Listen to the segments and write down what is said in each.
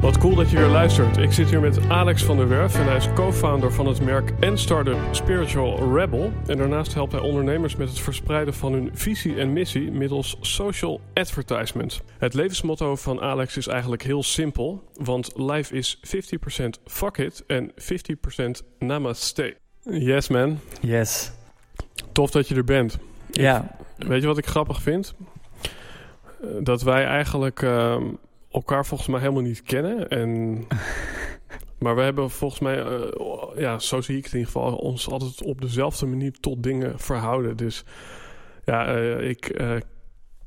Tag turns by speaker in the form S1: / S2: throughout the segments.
S1: Wat cool dat je weer luistert. Ik zit hier met Alex van der Werf en hij is co-founder van het merk en startup Spiritual Rebel. En daarnaast helpt hij ondernemers met het verspreiden van hun visie en missie middels social advertisement. Het levensmotto van Alex is eigenlijk heel simpel, want life is 50% fuck it en 50% namaste. Yes man.
S2: Yes.
S1: Tof dat je er bent.
S2: Ja.
S1: Weet je wat ik grappig vind? Eh, Dat wij eigenlijk ehm, elkaar volgens mij helemaal niet kennen. En, maar we hebben volgens mij, eh, ja, zo zie ik het in ieder geval, ons altijd op dezelfde manier tot dingen verhouden. Dus ja, eh, ik, eh,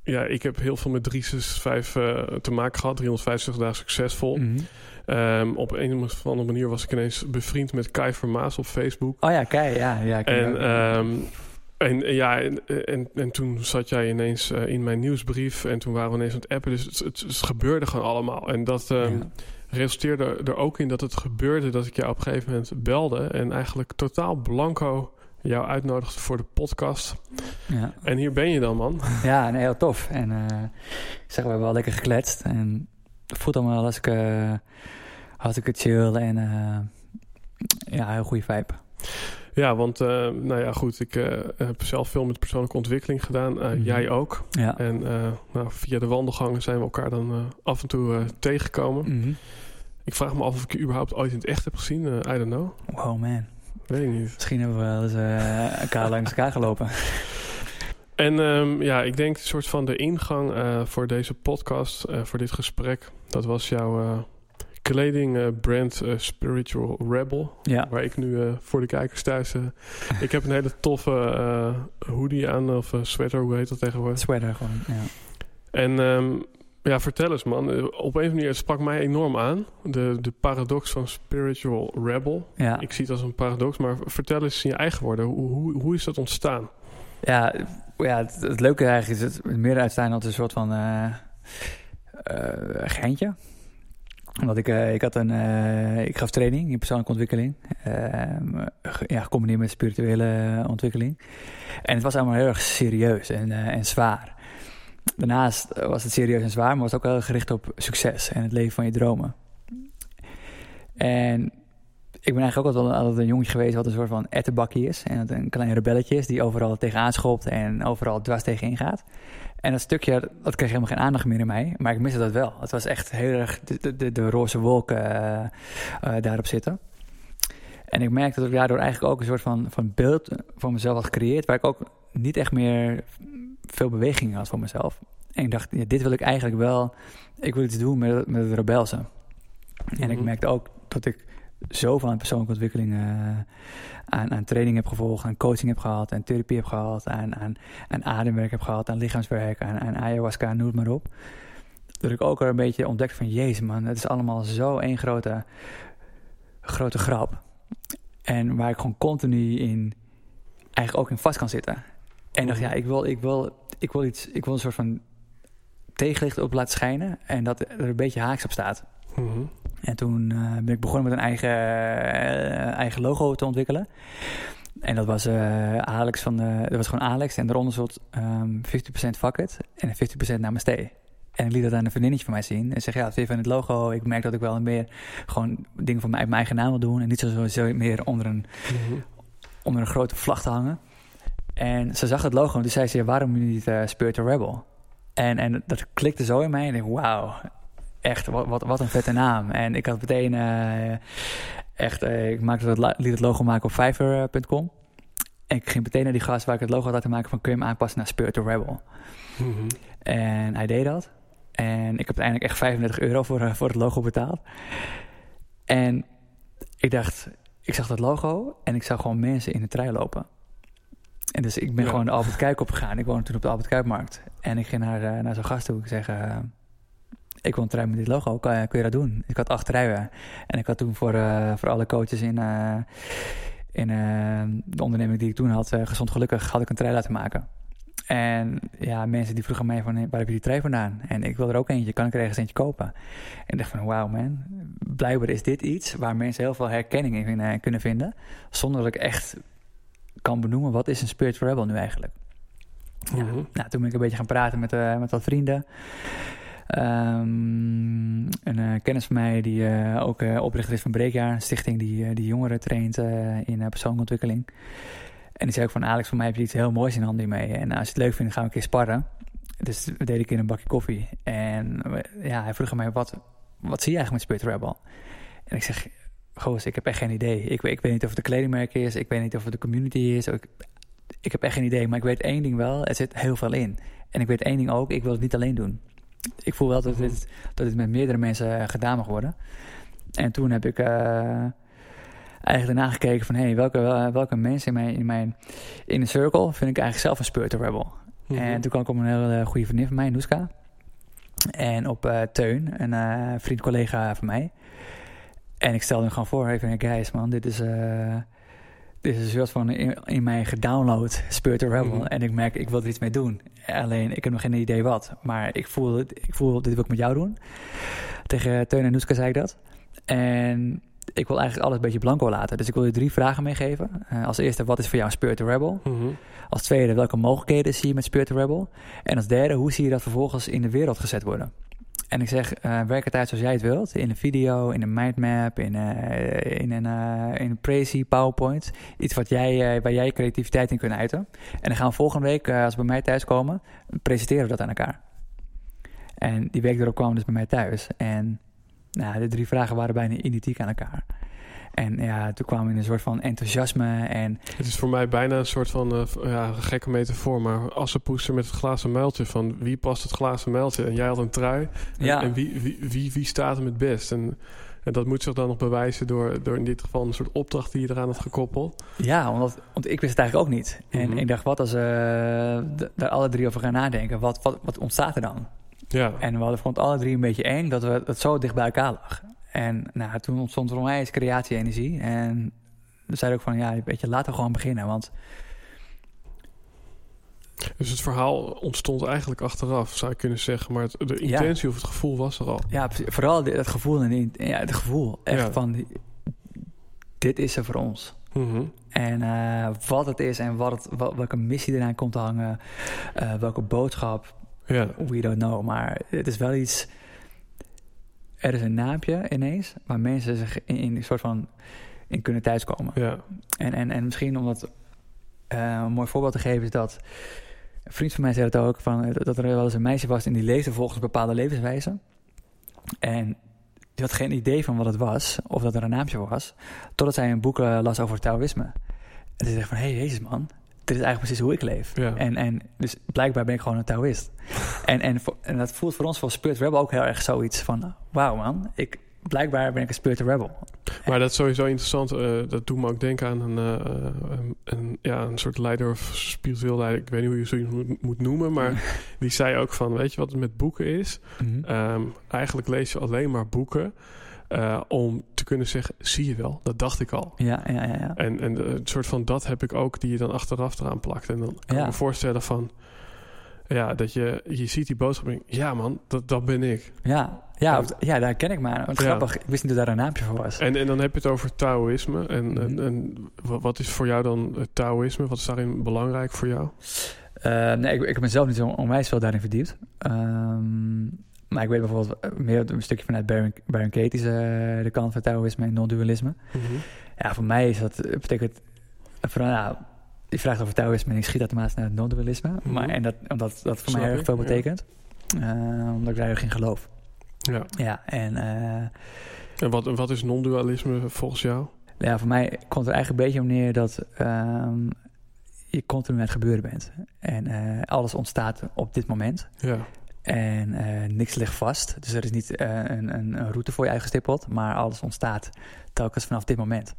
S1: ja, ik heb heel veel met 365 eh, te maken gehad. 350 dagen succesvol.
S2: Mhm.
S1: Ehm, op een of andere manier was ik ineens bevriend met Kai Vermaas op Facebook.
S2: Oh ja, kijk, ja. ja
S1: En, en ja, en, en, en toen zat jij ineens eh, in mijn nieuwsbrief en toen waren we ineens aan het appen. Dus het, het, het gebeurde gewoon allemaal. En dat ehm,
S2: Ja.
S1: resulteerde er ook in dat het gebeurde dat ik jou op een gegeven moment belde en eigenlijk totaal blanco jou uitnodigde voor de podcast.
S2: ja.
S1: En hier ben je dan, man.
S2: ja, nee, heel tof. En ik zeg, we hebben wel lekker gekletst. En het voelt allemaal als ik uh, hartstikke chill en ja, heel goede vibe.
S1: Ja, want eh, nou ja, goed, ik eh, heb zelf veel met persoonlijke ontwikkeling gedaan. Eh,
S2: Mhm.
S1: Jij ook.
S2: Ja.
S1: En nou, via de wandelgangen zijn we elkaar dan af en toe tegengekomen.
S2: Mhm.
S1: Ik vraag me af of ik je überhaupt ooit in het echt heb gezien. I don't know.
S2: Wow, man.
S1: Weet ik niet.
S2: Misschien hebben we wel eens elkaar langs elkaar gelopen.
S1: En ehm, ja, ik denk een soort van de ingang voor deze podcast, voor dit gesprek. Dat was jouw kledingbrand eh, Spiritual Rebel.
S2: Ja.
S1: Waar ik nu eh, voor de kijkers thuis... eh, ik heb een hele toffe eh, hoodie aan, of eh, sweater, hoe heet dat tegenwoordig?
S2: Sweater gewoon, ja.
S1: En ehm, ja, vertel eens man. Eh, Op een of andere manier, sprak mij enorm aan. De, de paradox van Spiritual Rebel.
S2: Ja.
S1: Ik zie het als een paradox, maar vertel eens in je eigen woorden. Hoe, hoe, hoe is dat ontstaan?
S2: Ja, ja het, het leuke eigenlijk is het meer uitstaan als een soort van eh eh, geintje. Omdat ik, eh, ik had een, eh, ik gaf training in persoonlijke ontwikkeling. ehm, ja, gecombineerd met spirituele ontwikkeling. En het was allemaal heel erg serieus en, eh, en zwaar. Daarnaast was het serieus en zwaar, maar was het ook wel gericht op succes en het leven van je dromen. En ik ben eigenlijk ook altijd, altijd een jongetje geweest wat een soort van ettenbakkie is. En een klein rebelletje is die overal tegenaan schopt en overal dwars tegenin gaat. En dat stukje, dat kreeg helemaal geen aandacht meer in mij. Maar ik miste dat wel. Het was echt heel erg de, de, de, de roze wolken eh, eh, daarop zitten. En ik merkte dat ik daardoor eigenlijk ook een soort van, van beeld voor mezelf had gecreëerd... waar ik ook niet echt meer veel beweging had voor mezelf. En ik dacht, ja, dit wil ik eigenlijk wel... Ik wil iets doen met, met het rebelse. En ik
S1: Mhm.
S2: merkte ook dat ik zoveel aan persoonlijke ontwikkeling... eh, aan, aan training heb gevolgd, aan coaching heb gehad... aan therapie heb gehad, aan, aan, ademwerk heb gehad... aan lichaamswerk, aan, aan ayahuasca, noem het maar op. Dat ik ook al een beetje ontdekte van... Jezus man, het is allemaal zo één grote, grote grap. En waar ik gewoon continu in... eigenlijk ook in vast kan zitten. En dacht, ja, ik wil, ik, wil, ik, wil iets, ik wil een soort van tegenlicht op laten schijnen... en dat er een beetje haaks op staat.
S1: Mhm.
S2: En toen eh, ben ik begonnen met een eigen, eh, eigen logo te ontwikkelen. En dat was eh, Alex van de, dat was gewoon Alex en daaronder ehm 50% fuck it en 50% namaste. En ik liet dat aan een vriendinnetje van mij zien. En zeg ja, je van het logo? Ik merk dat ik wel meer gewoon dingen van mij, mijn eigen naam wil doen. En niet zo, zo meer onder een,
S1: Mhm.
S2: onder een grote vlag te hangen. En ze zag het logo en toen zei ze, ja, waarom niet Spirit Rebel? En, en dat klikte zo in mij en ik dacht, wauw, echt, wat, wat, wat een vette naam. En ik had meteen... eh, Echt, uh, ik maakte het, liet het logo maken op Fiverr.com. En ik ging meteen naar die gast waar ik het logo had laten maken van kun je hem aanpassen naar Spirit the Rebel.
S1: Mhm.
S2: En hij deed dat. En ik heb uiteindelijk echt 35 euro voor, uh, voor het logo betaald. En ik dacht, ik zag dat logo en ik zag gewoon mensen in de trein lopen. En dus ik ben
S1: Ja.
S2: gewoon de Albert Kuip opgegaan. Ik woonde toen op de Albert Kuipmarkt. En ik ging naar, eh, naar zo'n gast toe. Ik zeg, eh, ik wil een trein met dit logo. Kan, kun je dat doen? Ik had acht rijden. En ik had toen voor, eh, voor alle coaches in, eh, in eh, de onderneming die ik toen had, Gezond Gelukkig, had ik een trein laten maken. En ja, mensen die vroegen mij van, waar heb je die trein vandaan? En ik wil er ook eentje, kan ik er ergens eentje kopen? En ik dacht van, wauw man, blijkbaar is dit iets waar mensen heel veel herkenning in kunnen vinden. Zonder dat ik echt kan benoemen, wat is een Spirit Rebel nu eigenlijk? Ja.
S1: Mhm.
S2: Nou, toen ben ik een beetje gaan praten met, met wat vrienden. Ehm, een eh, kennis van mij die eh, ook eh, oprichter is van Breekjaar, een stichting die, die jongeren traint in persoonlijke ontwikkeling. En die zei ook van Alex, voor mij heb je iets heel moois in handen hiermee. En als je het leuk vindt, gaan we een keer sparren. Dus we deden een keer een bakje koffie. En ja, hij vroeg aan mij, wat, wat zie je eigenlijk met Spirit Rebel? En ik zeg, goos, ik heb echt geen idee. Ik, ik weet niet of het een kledingmerk is. Ik weet niet of het de community is. Ik, ik heb echt geen idee. Maar ik weet één ding wel, er zit heel veel in. En ik weet één ding ook, ik wil het niet alleen doen. Ik voel wel dat dit, dat dit met meerdere mensen eh, gedaan mag worden. En toen heb ik eh, eigenlijk daarna gekeken van... Hey, welke, wel- welke mensen in mijn, in mijn inner circle vind ik eigenlijk zelf een spirit rebel.
S1: Mhm.
S2: En toen kwam ik op een hele goede vriendin van mij, Noeska. En op eh, Teun, een vriend, collega van mij. En ik stelde hem gewoon voor, even, guys man, dit is, dit is een soort van in, in mij gedownload Spirit Rebel.
S1: Mhm.
S2: En ik merk, ik wil er iets mee doen. Alleen, ik heb nog geen idee wat. Maar ik voel, het- ik voel, dit wil ik met jou doen. Tegen Teun en Noeska zei ik dat. En ik wil eigenlijk alles een beetje blanco laten. Dus ik wil je drie vragen meegeven. Eh, als eerste, wat is voor jou Spirit Rebel?
S1: Mhm.
S2: Als tweede, welke mogelijkheden zie je met Spirit Rebel? En als derde, hoe zie je dat vervolgens in de wereld gezet worden? En ik zeg, eh, werk het uit zoals jij het wilt. In een video, in een mindmap, in, eh, in een, eh, in Prezi, PowerPoint. Iets wat jij, waar jij creativiteit in kunt uiten. En dan gaan we volgende week, als we bij mij thuis komen, presenteren we dat aan elkaar. En die week erop kwamen dus bij mij thuis. En nou, de drie vragen waren bijna identiek aan elkaar. En ja, toen kwamen we in een soort van enthousiasme en
S1: Het is voor mij bijna een soort van eh, ja, gekke metafoor, maar assenpoester met het glazen muiltje. Van wie past het glazen muiltje? En jij had een trui. En,
S2: Ja.
S1: en wie, wie, wie, wie staat hem het best? En, en dat moet zich dan nog bewijzen door, door in dit geval een soort opdracht die je eraan had gekoppeld.
S2: Ja, omdat, want ik wist het eigenlijk ook niet. En
S1: Mhm.
S2: ik dacht, wat als we d- daar alle drie over gaan nadenken? Wat, wat, wat ontstaat er dan?
S1: Ja,
S2: En we hadden vond het alle drie een beetje eng dat we het zo dicht bij elkaar lag. En nou, toen ontstond mij eens creatie-energie. En we zeiden ook van, ja, weet je, laten we gewoon beginnen. Want
S1: dus het verhaal ontstond eigenlijk achteraf, zou je kunnen zeggen. Maar het, de
S2: Ja.
S1: intentie of het gevoel was er al.
S2: ja, vooral het gevoel, en ja, het gevoel echt
S1: Ja.
S2: van, dit is er voor ons.
S1: Mhm.
S2: En eh, wat het is en wat het, wat- welke missie eraan komt te hangen, eh, welke boodschap,
S1: Ja,
S2: We don't know, maar het is wel iets. Er is een naampje ineens waar mensen zich in, in een soort van in kunnen thuiskomen.
S1: ja.
S2: En, en, en misschien om dat eh, een mooi voorbeeld te geven is dat een vriend van mij zei het ook van eh, dat er wel eens een meisje was en die leefde volgens een bepaalde levenswijze. En die had geen idee van wat het was of dat er een naampje was, totdat zij een boek eh, las over Taoïsme. En ze zegt van, hé, hey, jezus man, dit is eigenlijk precies hoe ik leef.
S1: Ja.
S2: En, en dus blijkbaar ben ik gewoon een Taoïst. en, en, en dat voelt voor ons voor Spirit Rebel ook heel erg zoiets van... Wauw man, ik, blijkbaar ben ik een Spirit Rebel.
S1: Maar dat is sowieso interessant. eh, dat doet me ook denken aan een, eh, een, een- ja, een soort leider of spiritueel leider. Ik weet niet hoe je zoiets moet, moet noemen. Maar die zei ook van, weet je wat het met boeken is?
S2: Mhm.
S1: Ehm, eigenlijk lees je alleen maar boeken eh, om te kunnen zeggen, zie je wel, dat dacht ik al.
S2: Ja, ja, ja. ja.
S1: En, en eh, een soort van dat heb ik ook die je dan achteraf eraan plakt. En dan kan
S2: Ja.
S1: ik me voorstellen van, ja, dat je, je ziet die boodschap en ja man, dat, dat ben ik.
S2: Ja, ja, ja, daar ken ik maar.
S1: Ja.
S2: grappig, ik wist niet dat daar een naampje voor was.
S1: En, en dan heb je het over Taoïsme. En, en,
S2: Mhm.
S1: en wat is voor jou dan het Taoïsme? Wat is daarin belangrijk voor jou?
S2: Eh, nee, ik, ik heb mezelf niet zo onwijs veel daarin verdiept. Ehm, maar ik weet bijvoorbeeld eh, meer een stukje vanuit Baron, Baron Katie's eh, de kant van Taoïsme en non-dualisme. Ja, voor mij is dat, eh, betekent, vooral, nou, je vraagt over Taoïsme en ik schiet automatisch naar het non-dualisme.
S1: Mhm.
S2: Maar, en dat, omdat dat voor
S1: Snap
S2: mij erg veel
S1: ja.
S2: betekent. Omdat ik daar erg in geloof.
S1: Ja.
S2: Ja, en eh,
S1: En wat, wat is non-dualisme volgens jou?
S2: Ja, voor mij komt er eigenlijk een beetje om neer dat ehm, je continu aan het gebeuren bent. En alles ontstaat op dit moment.
S1: Ja.
S2: En eh, niks ligt vast. Dus er is niet eh, een, een, route voor je uitgestippeld, maar alles ontstaat telkens vanaf dit moment.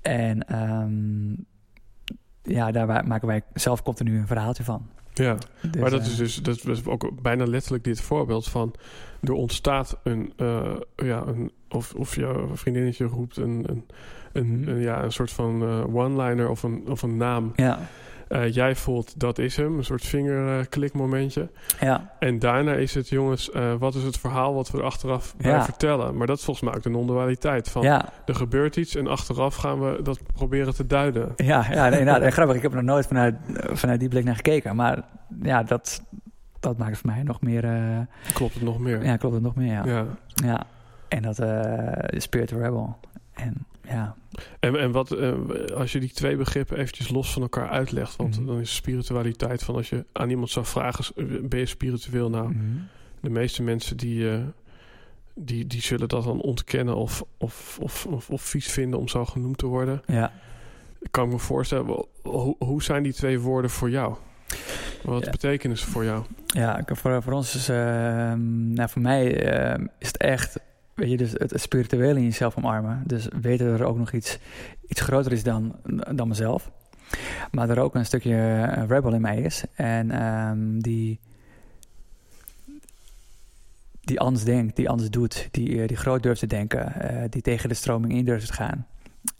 S2: En ehm, ja, daar maken wij zelf continu een verhaaltje van.
S1: Ja,
S2: Dus,
S1: maar dat
S2: eh,
S1: is dus dat is ook bijna letterlijk dit voorbeeld van... er ontstaat een, ja, een of, of jouw vriendinnetje roept een, een, een,
S2: Mhm.
S1: een, ja, een soort van one-liner of een, of een naam.
S2: Ja,
S1: Eh, jij voelt, dat is hem, een soort vingerklikmomentje.
S2: ja,
S1: En daarna is het, jongens, eh, wat is het verhaal wat we er achteraf bij
S2: Ja.
S1: vertellen? Maar dat is volgens mij ook de non-dualiteit. Van,
S2: ja,
S1: Er gebeurt iets en achteraf gaan we dat proberen te duiden.
S2: ja, ja inderdaad. En grappig, ik heb er nog nooit vanuit, vanuit die blik naar gekeken. Maar ja, dat, dat maakt het voor mij nog meer... eh,
S1: Klopt het nog meer?
S2: ja, klopt het nog meer, ja. Ja,
S1: Ja.
S2: en dat eh Spirit Rebel. En ja,
S1: En, en wat, eh, als je die twee begrippen eventjes los van elkaar uitlegt, want
S2: Mhm.
S1: dan is spiritualiteit van als je aan iemand zou vragen, s- ben je spiritueel? Nou,
S2: mhm.
S1: de meeste mensen die, eh, die, die zullen dat dan ontkennen of, of, of, of, of vies vinden om zo genoemd te worden.
S2: ja.
S1: Kan ik me voorstellen, hoe, hoe zijn die twee woorden voor jou? Wat
S2: Ja.
S1: betekenen ze voor jou?
S2: Ja, voor, voor ons is, ehm, nou voor mij ehm, is het echt, weet je, dus het, spirituele in jezelf omarmen. Dus weten dat er ook nog iets, iets groter is dan, dan mezelf. Maar er ook een stukje eh, rebel in mij is. En ehm, die, die anders denkt, die anders doet, die, eh, die groot durft te denken, eh, die tegen de stroming in durft te gaan.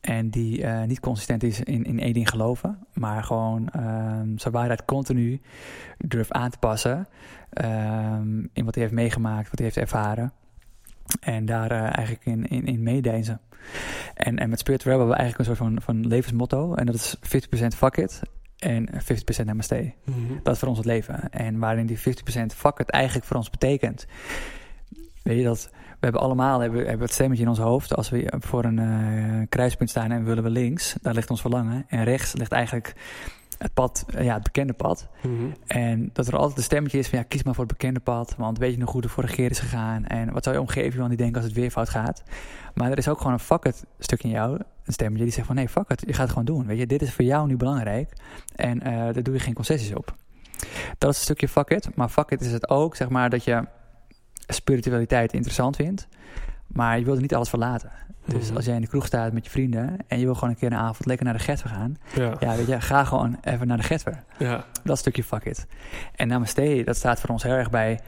S2: En die niet consistent is in, in één ding geloven, maar gewoon ehm, zijn waarheid continu durft aan te passen ehm, in wat hij heeft meegemaakt, wat hij heeft ervaren. En daar eh, eigenlijk in, in, in. En, en met Spirit Rebel hebben we eigenlijk een soort van, van levensmotto. En dat is 50% fuck it en 50% namaste. Dat is voor ons het leven. En waarin die 50% fuck it eigenlijk voor ons betekent. Weet je dat we hebben allemaal hebben, hebben het stemmetje in ons hoofd. Als we voor een eh, kruispunt staan en willen we links, daar ligt ons verlangen. En rechts ligt eigenlijk het pad, eh, ja, het bekende pad.
S1: Mhm.
S2: En dat er altijd een stemmetje is van ja, kies maar voor het bekende pad. Want weet je nog hoe de vorige keer is gegaan? En wat zou je omgeving van die denken als het weer fout gaat? Maar er is ook gewoon een fuck it stuk in jou. Een stemmetje die zegt van nee, fuck it. Je gaat het gewoon doen. Weet je, dit is voor jou nu belangrijk. En eh, daar doe je geen concessies op. Dat is een stukje fuck it. Maar fuck it is het ook, zeg maar, dat je spiritualiteit interessant vindt. Maar je wilt niet alles verlaten. Dus
S1: Mhm.
S2: als jij in de kroeg staat met je vrienden en je wil gewoon een keer een avond lekker naar de Getver gaan.
S1: Ja,
S2: Ja, weet je, ga gewoon even naar de Getver.
S1: ja.
S2: Dat stukje fuck it. En namaste, dat staat voor ons heel erg bij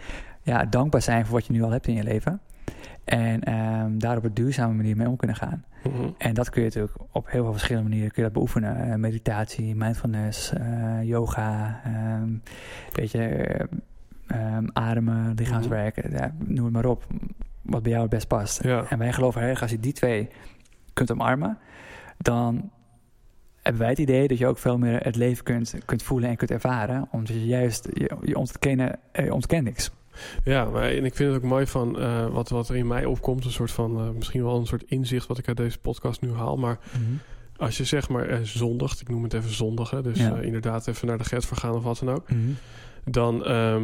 S2: ja, dankbaar zijn voor wat je nu al hebt in je leven. En ehm, daar op een duurzame manier mee om kunnen gaan.
S1: Mhm.
S2: En dat kun je natuurlijk op heel veel verschillende manieren kun je dat beoefenen. Eh, meditatie, mindfulness, eh, yoga, ehm, weet je, eh, ehm, ademen, lichaamswerk, eh, ja, noem het maar op. Wat bij jou het best past.
S1: Ja.
S2: En wij geloven heel erg, als je die twee kunt omarmen, dan hebben wij het idee dat je ook veel meer het leven kunt, kunt voelen en kunt ervaren. Omdat je juist, je, je ontkennen, eh, je ontkent niks.
S1: Ja, maar en ik vind het ook mooi van eh, wat, wat er in mij opkomt. Een soort van, eh, misschien wel een soort inzicht wat ik uit deze podcast nu haal. Maar als je zeg maar eh, zondigt, ik noem het even zondigen. Dus
S2: Ja.
S1: inderdaad even naar de get vergaan of wat dan ook.
S2: Mhm.
S1: Dan, ehm,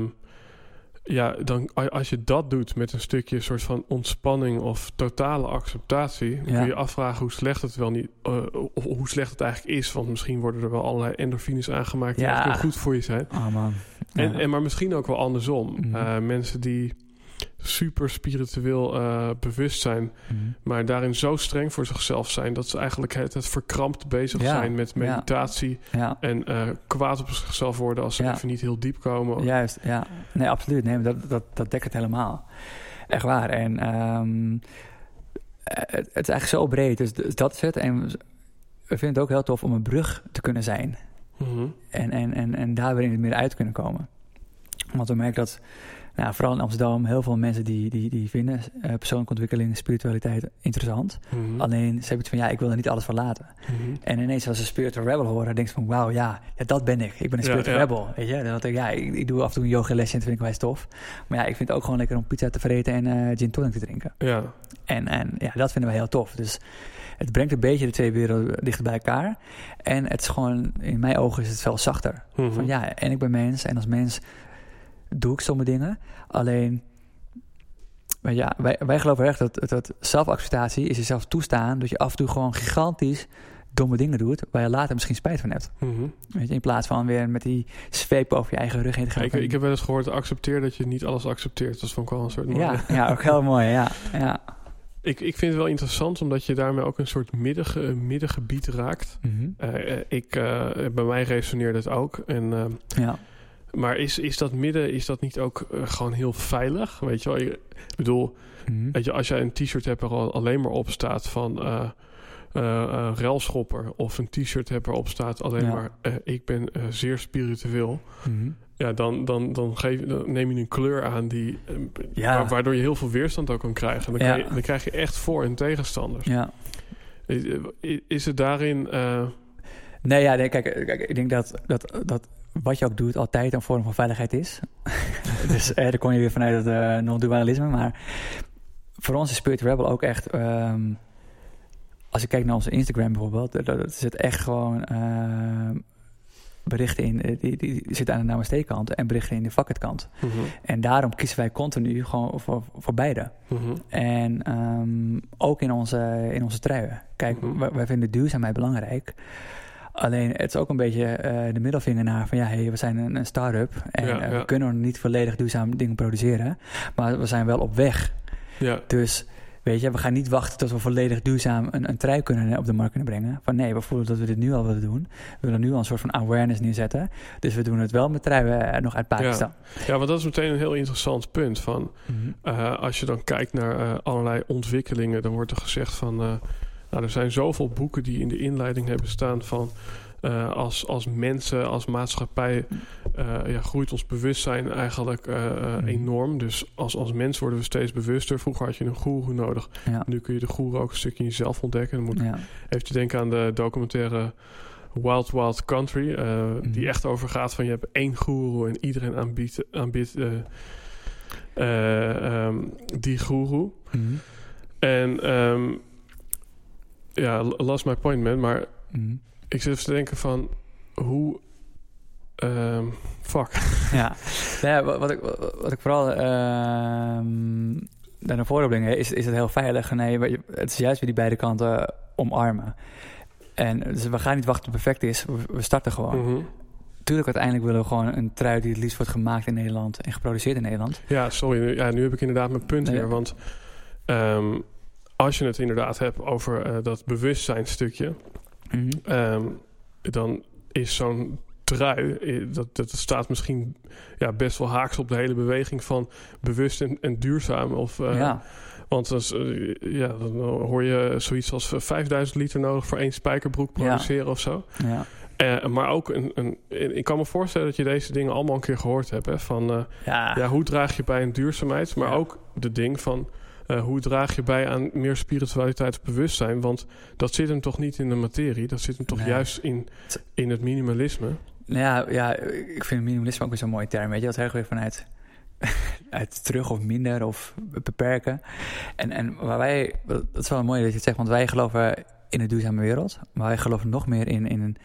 S1: ja, dan als je dat doet met een stukje soort van ontspanning of totale acceptatie. Dan
S2: Ja.
S1: kun je afvragen hoe slecht het wel niet, eh, of hoe slecht het eigenlijk is. Want misschien worden er wel allerlei endorfines aangemaakt die
S2: Ja.
S1: heel goed voor je zijn.
S2: Oh man.
S1: En,
S2: Ja.
S1: en maar misschien ook wel andersom.
S2: Mhm.
S1: Eh, mensen die super spiritueel eh, bewust zijn,
S2: Mhm.
S1: maar daarin zo streng voor zichzelf zijn dat ze eigenlijk het, het verkrampt bezig
S2: Ja,
S1: zijn met meditatie
S2: Ja.
S1: en eh, kwaad op zichzelf worden als ze even niet heel diep komen.
S2: Juist, ja. Nee, absoluut. Nee, dat, dat, dat dekt het helemaal. Echt waar. En ehm, eh, het, het is eigenlijk zo breed. Dus, dus dat is het. En we vinden het ook heel tof om een brug te kunnen zijn.
S1: Mhm.
S2: En, en, en, en daar weer in het midden uit te kunnen komen. Want we merken dat, nou, vooral in Amsterdam, heel veel mensen die, die, die vinden eh, persoonlijke ontwikkeling, spiritualiteit interessant.
S1: Mhm.
S2: Alleen ze hebben het van ja, ik wil er niet alles verlaten.
S1: Mhm.
S2: En ineens als ze Spiritual Rebel horen, dan denk je van wauw, ja, ja, dat ben ik. Ik ben een Spiritual
S1: ja.
S2: Rebel. Weet je? Dan denk ik, ja, ik, ik doe af en toe een yoga lesje en dat vind ik wel eens tof. Maar ja, ik vind het ook gewoon lekker om pizza te vreten en eh, gin tonic te drinken.
S1: Ja,
S2: En, en ja, dat vinden we heel tof. Dus het brengt een beetje de twee werelden dichter bij elkaar. En het is gewoon, in mijn ogen is het veel zachter.
S1: Mhm.
S2: Van ja, en ik ben mens en als mens doe ik sommige dingen. Alleen, Maar ja, wij, wij geloven echt dat, dat zelfacceptatie is jezelf toestaan dat je af en toe gewoon gigantisch domme dingen doet waar je later misschien spijt van hebt.
S1: Mhm.
S2: Weet je, in plaats van weer met die zweep over je eigen rug heen te gaan.
S1: Ik, ik heb wel eens gehoord, accepteer dat je niet alles accepteert. Dat vond ik wel een soort mooie.
S2: ja, ja, ook heel mooi. Ja, ja.
S1: Ik, ik vind het wel interessant, omdat je daarmee ook een soort middige, middengebied raakt.
S2: Mhm.
S1: Eh, eh, ik, eh, bij mij resoneerde het ook. En, eh,
S2: ja.
S1: Maar is, is dat midden, is dat niet ook eh, gewoon heel veilig? Weet je wel, ik bedoel,
S2: Mhm.
S1: weet je, als jij een t-shirt hebt er al alleen maar op staat van eh, railschopper... of een t-shirt hebt erop staat alleen
S2: Ja.
S1: maar... eh, ik ben zeer spiritueel...
S2: Mhm.
S1: Ja, dan, dan, dan, geef, dan neem je een kleur aan die,
S2: Ja.
S1: wa- waardoor je heel veel weerstand ook kan krijgen. Dan,
S2: Ja.
S1: kan je, dan krijg je echt voor- en tegenstanders.
S2: ja.
S1: Is, is het daarin... eh,
S2: Nee, ja, nee, kijk, kijk, ik denk dat, dat, dat wat je ook doet altijd een vorm van veiligheid is. dus eh, daar kon je weer vanuit het eh non-dualisme. Maar voor ons is Spirit Rebel ook echt... ehm, als ik kijk naar onze Instagram bijvoorbeeld... er zit echt gewoon ehm, berichten in... eh, die, die, die zitten aan de namaste-kant... en berichten in de vakketkant.
S1: mhm,
S2: En daarom kiezen wij continu gewoon voor, voor beide.
S1: mhm,
S2: En ehm, ook in onze, in onze truien. Kijk,
S1: Mhm.
S2: wij, wij vinden duurzaamheid belangrijk. Alleen het is ook een beetje eh, de middelvinger naar van ja, hey, we zijn een, een start-up en
S1: Ja,
S2: eh,
S1: ja.
S2: we kunnen nog niet volledig duurzaam dingen produceren. Maar we zijn wel op weg.
S1: Ja,
S2: Dus weet je, we gaan niet wachten tot we volledig duurzaam een, een trui kunnen op de markt kunnen brengen. Van nee, we voelen dat we dit nu al willen doen. We willen nu al een soort van awareness neerzetten. Dus we doen het wel met truien eh, nog uit Pakistan.
S1: ja, want dat is meteen een heel interessant punt. Van,
S2: Mhm.
S1: als je dan kijkt naar allerlei ontwikkelingen... dan wordt er gezegd van... nou, er zijn zoveel boeken die in de inleiding hebben staan van... eh, als, als mensen, als maatschappij eh, ja, groeit ons bewustzijn eigenlijk eh,
S2: Mhm.
S1: enorm. Dus als, als mens worden we steeds bewuster. Vroeger had je een goeroe nodig.
S2: Ja.
S1: Nu kun je de goeroe ook een stukje in jezelf ontdekken. Dan moet
S2: Ja.
S1: Even denken aan de documentaire Wild Wild Country.
S2: Mhm.
S1: Die echt over gaat van je hebt één goeroe en iedereen aanbiedt, aanbiedt eh, eh, ehm, die goeroe.
S2: Mhm.
S1: En ehm, ja, lost my point man. Maar
S2: Mhm.
S1: ik zit even te denken van hoe... ehm, fuck.
S2: Ja, ja wat, ik, wat ik vooral ehm daar naar voren breng, is, is het heel veilig. Nee, het is juist weer die beide kanten omarmen. En dus we gaan niet wachten tot het perfect is. We, starten gewoon.
S1: Mhm.
S2: Tuurlijk, uiteindelijk willen we gewoon een trui die het liefst wordt gemaakt in Nederland en geproduceerd in Nederland.
S1: Ja, sorry. Nu, ja, nu heb ik inderdaad mijn punt
S2: Nee.
S1: weer. Want ehm, als je het inderdaad hebt over eh, dat bewustzijnstukje...
S2: Mhm.
S1: Ehm, dan is zo'n trui, dat, dat staat misschien ja, best wel haaks op de hele beweging van bewust en, en duurzaam. Of, eh,
S2: ja,
S1: Want dan, is, eh, ja, dan hoor je zoiets als 5000 liter nodig voor één spijkerbroek
S2: Ja.
S1: produceren of zo.
S2: ja,
S1: maar ook, een, een, ik kan me voorstellen dat je deze dingen allemaal een keer gehoord hebt. Hè, van
S2: ja,
S1: ja, hoe draag je bij een duurzaamheid, maar ook de ding van... eh, hoe draag je bij aan meer spiritualiteit bewustzijn? Want dat zit hem toch niet in de materie. Dat zit hem toch
S2: Nee.
S1: juist in, in het minimalisme.
S2: Nou ja, ja, ik vind minimalisme ook weer zo'n mooie term. Weet je, dat heel weer vanuit uit terug of minder of beperken. En, en waar wij, dat is wel mooi dat je het zegt, want wij geloven in een duurzame wereld. Maar wij geloven nog meer in, in een,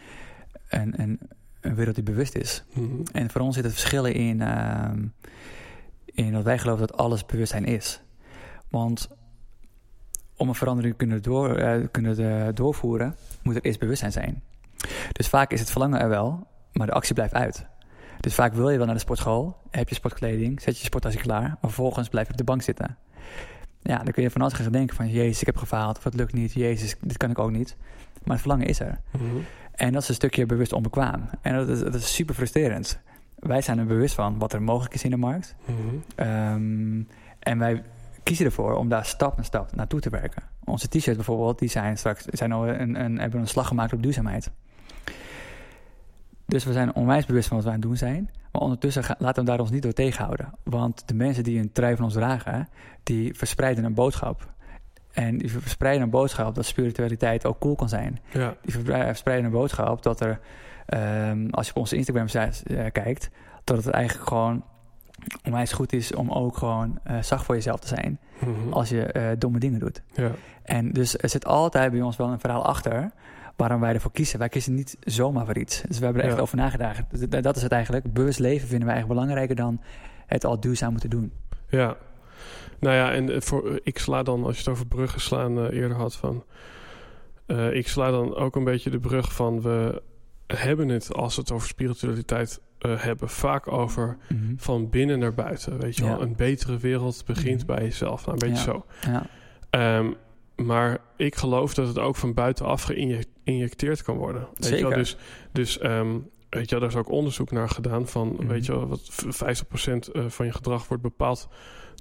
S2: een, een, een wereld die bewust is.
S1: Mhm.
S2: En voor ons zit het verschil in, ehm, in dat wij geloven dat alles bewustzijn is. Want om een verandering te kunnen, door, eh, kunnen eh, doorvoeren, moet er eerst bewustzijn zijn. Dus vaak is het verlangen er wel, maar de actie blijft uit. Dus vaak wil je wel naar de sportschool, heb je sportkleding, zet je je sporttasje klaar, maar vervolgens blijf je op de bank zitten. Ja, dan kun je van alles gaan denken van, jezus, ik heb gefaald, of het lukt niet, jezus, dit kan ik ook niet. Maar het verlangen is er.
S1: Mhm.
S2: En dat is een stukje bewust onbekwaam. En dat is, dat is super frustrerend. Wij zijn er bewust van wat er mogelijk is in de markt.
S1: Mhm.
S2: Ehm, en wij kiezen ervoor om daar stap na stap naartoe te werken. Onze t-shirts bijvoorbeeld, die zijn straks zijn al een, een, hebben een slag gemaakt op duurzaamheid. Dus we zijn onwijs bewust van wat we aan het doen zijn. Maar ondertussen ga- laten we daar ons niet door tegenhouden. Want de mensen die een trui van ons dragen, die verspreiden een boodschap. En die verspreiden een boodschap dat spiritualiteit ook cool kan zijn.
S1: Ja,
S2: Die verspreiden een boodschap dat er, ehm, als je op onze Instagram eh, kijkt, dat het eigenlijk gewoon onwijs goed is om ook gewoon eh, zacht voor jezelf te zijn
S1: Mhm.
S2: als je eh, domme dingen doet.
S1: ja.
S2: En dus er zit altijd bij ons wel een verhaal achter waarom wij ervoor kiezen. Wij kiezen niet zomaar voor iets. Dus we hebben er echt
S1: Ja.
S2: over nagedacht. Dat- is het eigenlijk. Bewust leven vinden wij eigenlijk belangrijker dan het al duurzaam moeten doen.
S1: ja. Nou ja, en voor, ik sla dan, als je het over bruggen slaan uh, eerder had, van. Uh, ik sla dan ook een beetje de brug van we hebben het als het over spiritualiteit uh, hebben, vaak over
S2: Mhm.
S1: van binnen naar buiten. Weet je
S2: Ja.
S1: wel, een betere wereld begint
S2: Mhm.
S1: bij jezelf. Nou, een beetje
S2: Ja.
S1: zo.
S2: Ja.
S1: Ehm, maar ik geloof dat het ook van buitenaf geïnjecteerd kan worden. Weet Je wel? Dus, dus ehm, weet je daar is ook onderzoek naar gedaan van,
S2: Mhm.
S1: weet je wel, wat v- 50% eh, van je gedrag wordt bepaald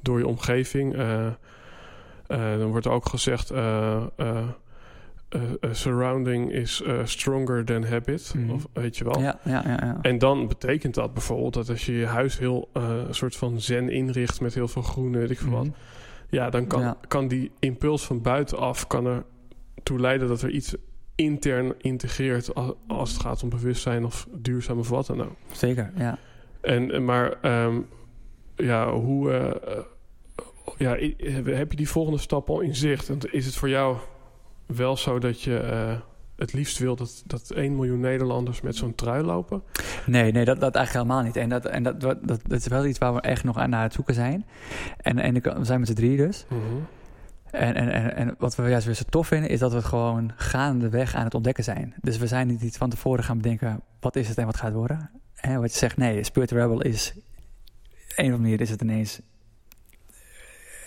S1: door je omgeving. Eh, dan wordt ook gezegd, eh, surrounding is eh, stronger than habit.
S2: Mhm.
S1: Of weet je wel.
S2: Ja, ja, ja, ja.
S1: En dan betekent dat bijvoorbeeld dat als je je huis heel eh, een soort van zen inricht met heel veel groen, weet ik veel wat.
S2: Mhm.
S1: Ja, dan kan,
S2: Ja.
S1: kan die impuls van buitenaf kan er toe leiden dat er iets intern integreert als, het gaat om bewustzijn of duurzaam of wat dan ook.
S2: Zeker, ja.
S1: En, maar ehm, ja, hoe eh, eh, ja, heb je die volgende stap al in zicht? En is het voor jou wel zo dat je eh, het liefst wil dat, dat 1 miljoen Nederlanders met zo'n trui lopen?
S2: Nee, nee, dat, dat eigenlijk helemaal niet. En, dat, en dat, dat, dat, dat is wel iets waar we echt nog aan naar het zoeken zijn. En, en we zijn met z'n drie dus. En, en, en, en wat we juist weer zo tof vinden, is dat we het gewoon gaandeweg aan het ontdekken zijn. Dus we zijn niet iets van tevoren gaan bedenken, wat is het en wat gaat het worden? Hè, wat je zegt, nee, Spirit Rebel is, op een of andere manier is het ineens,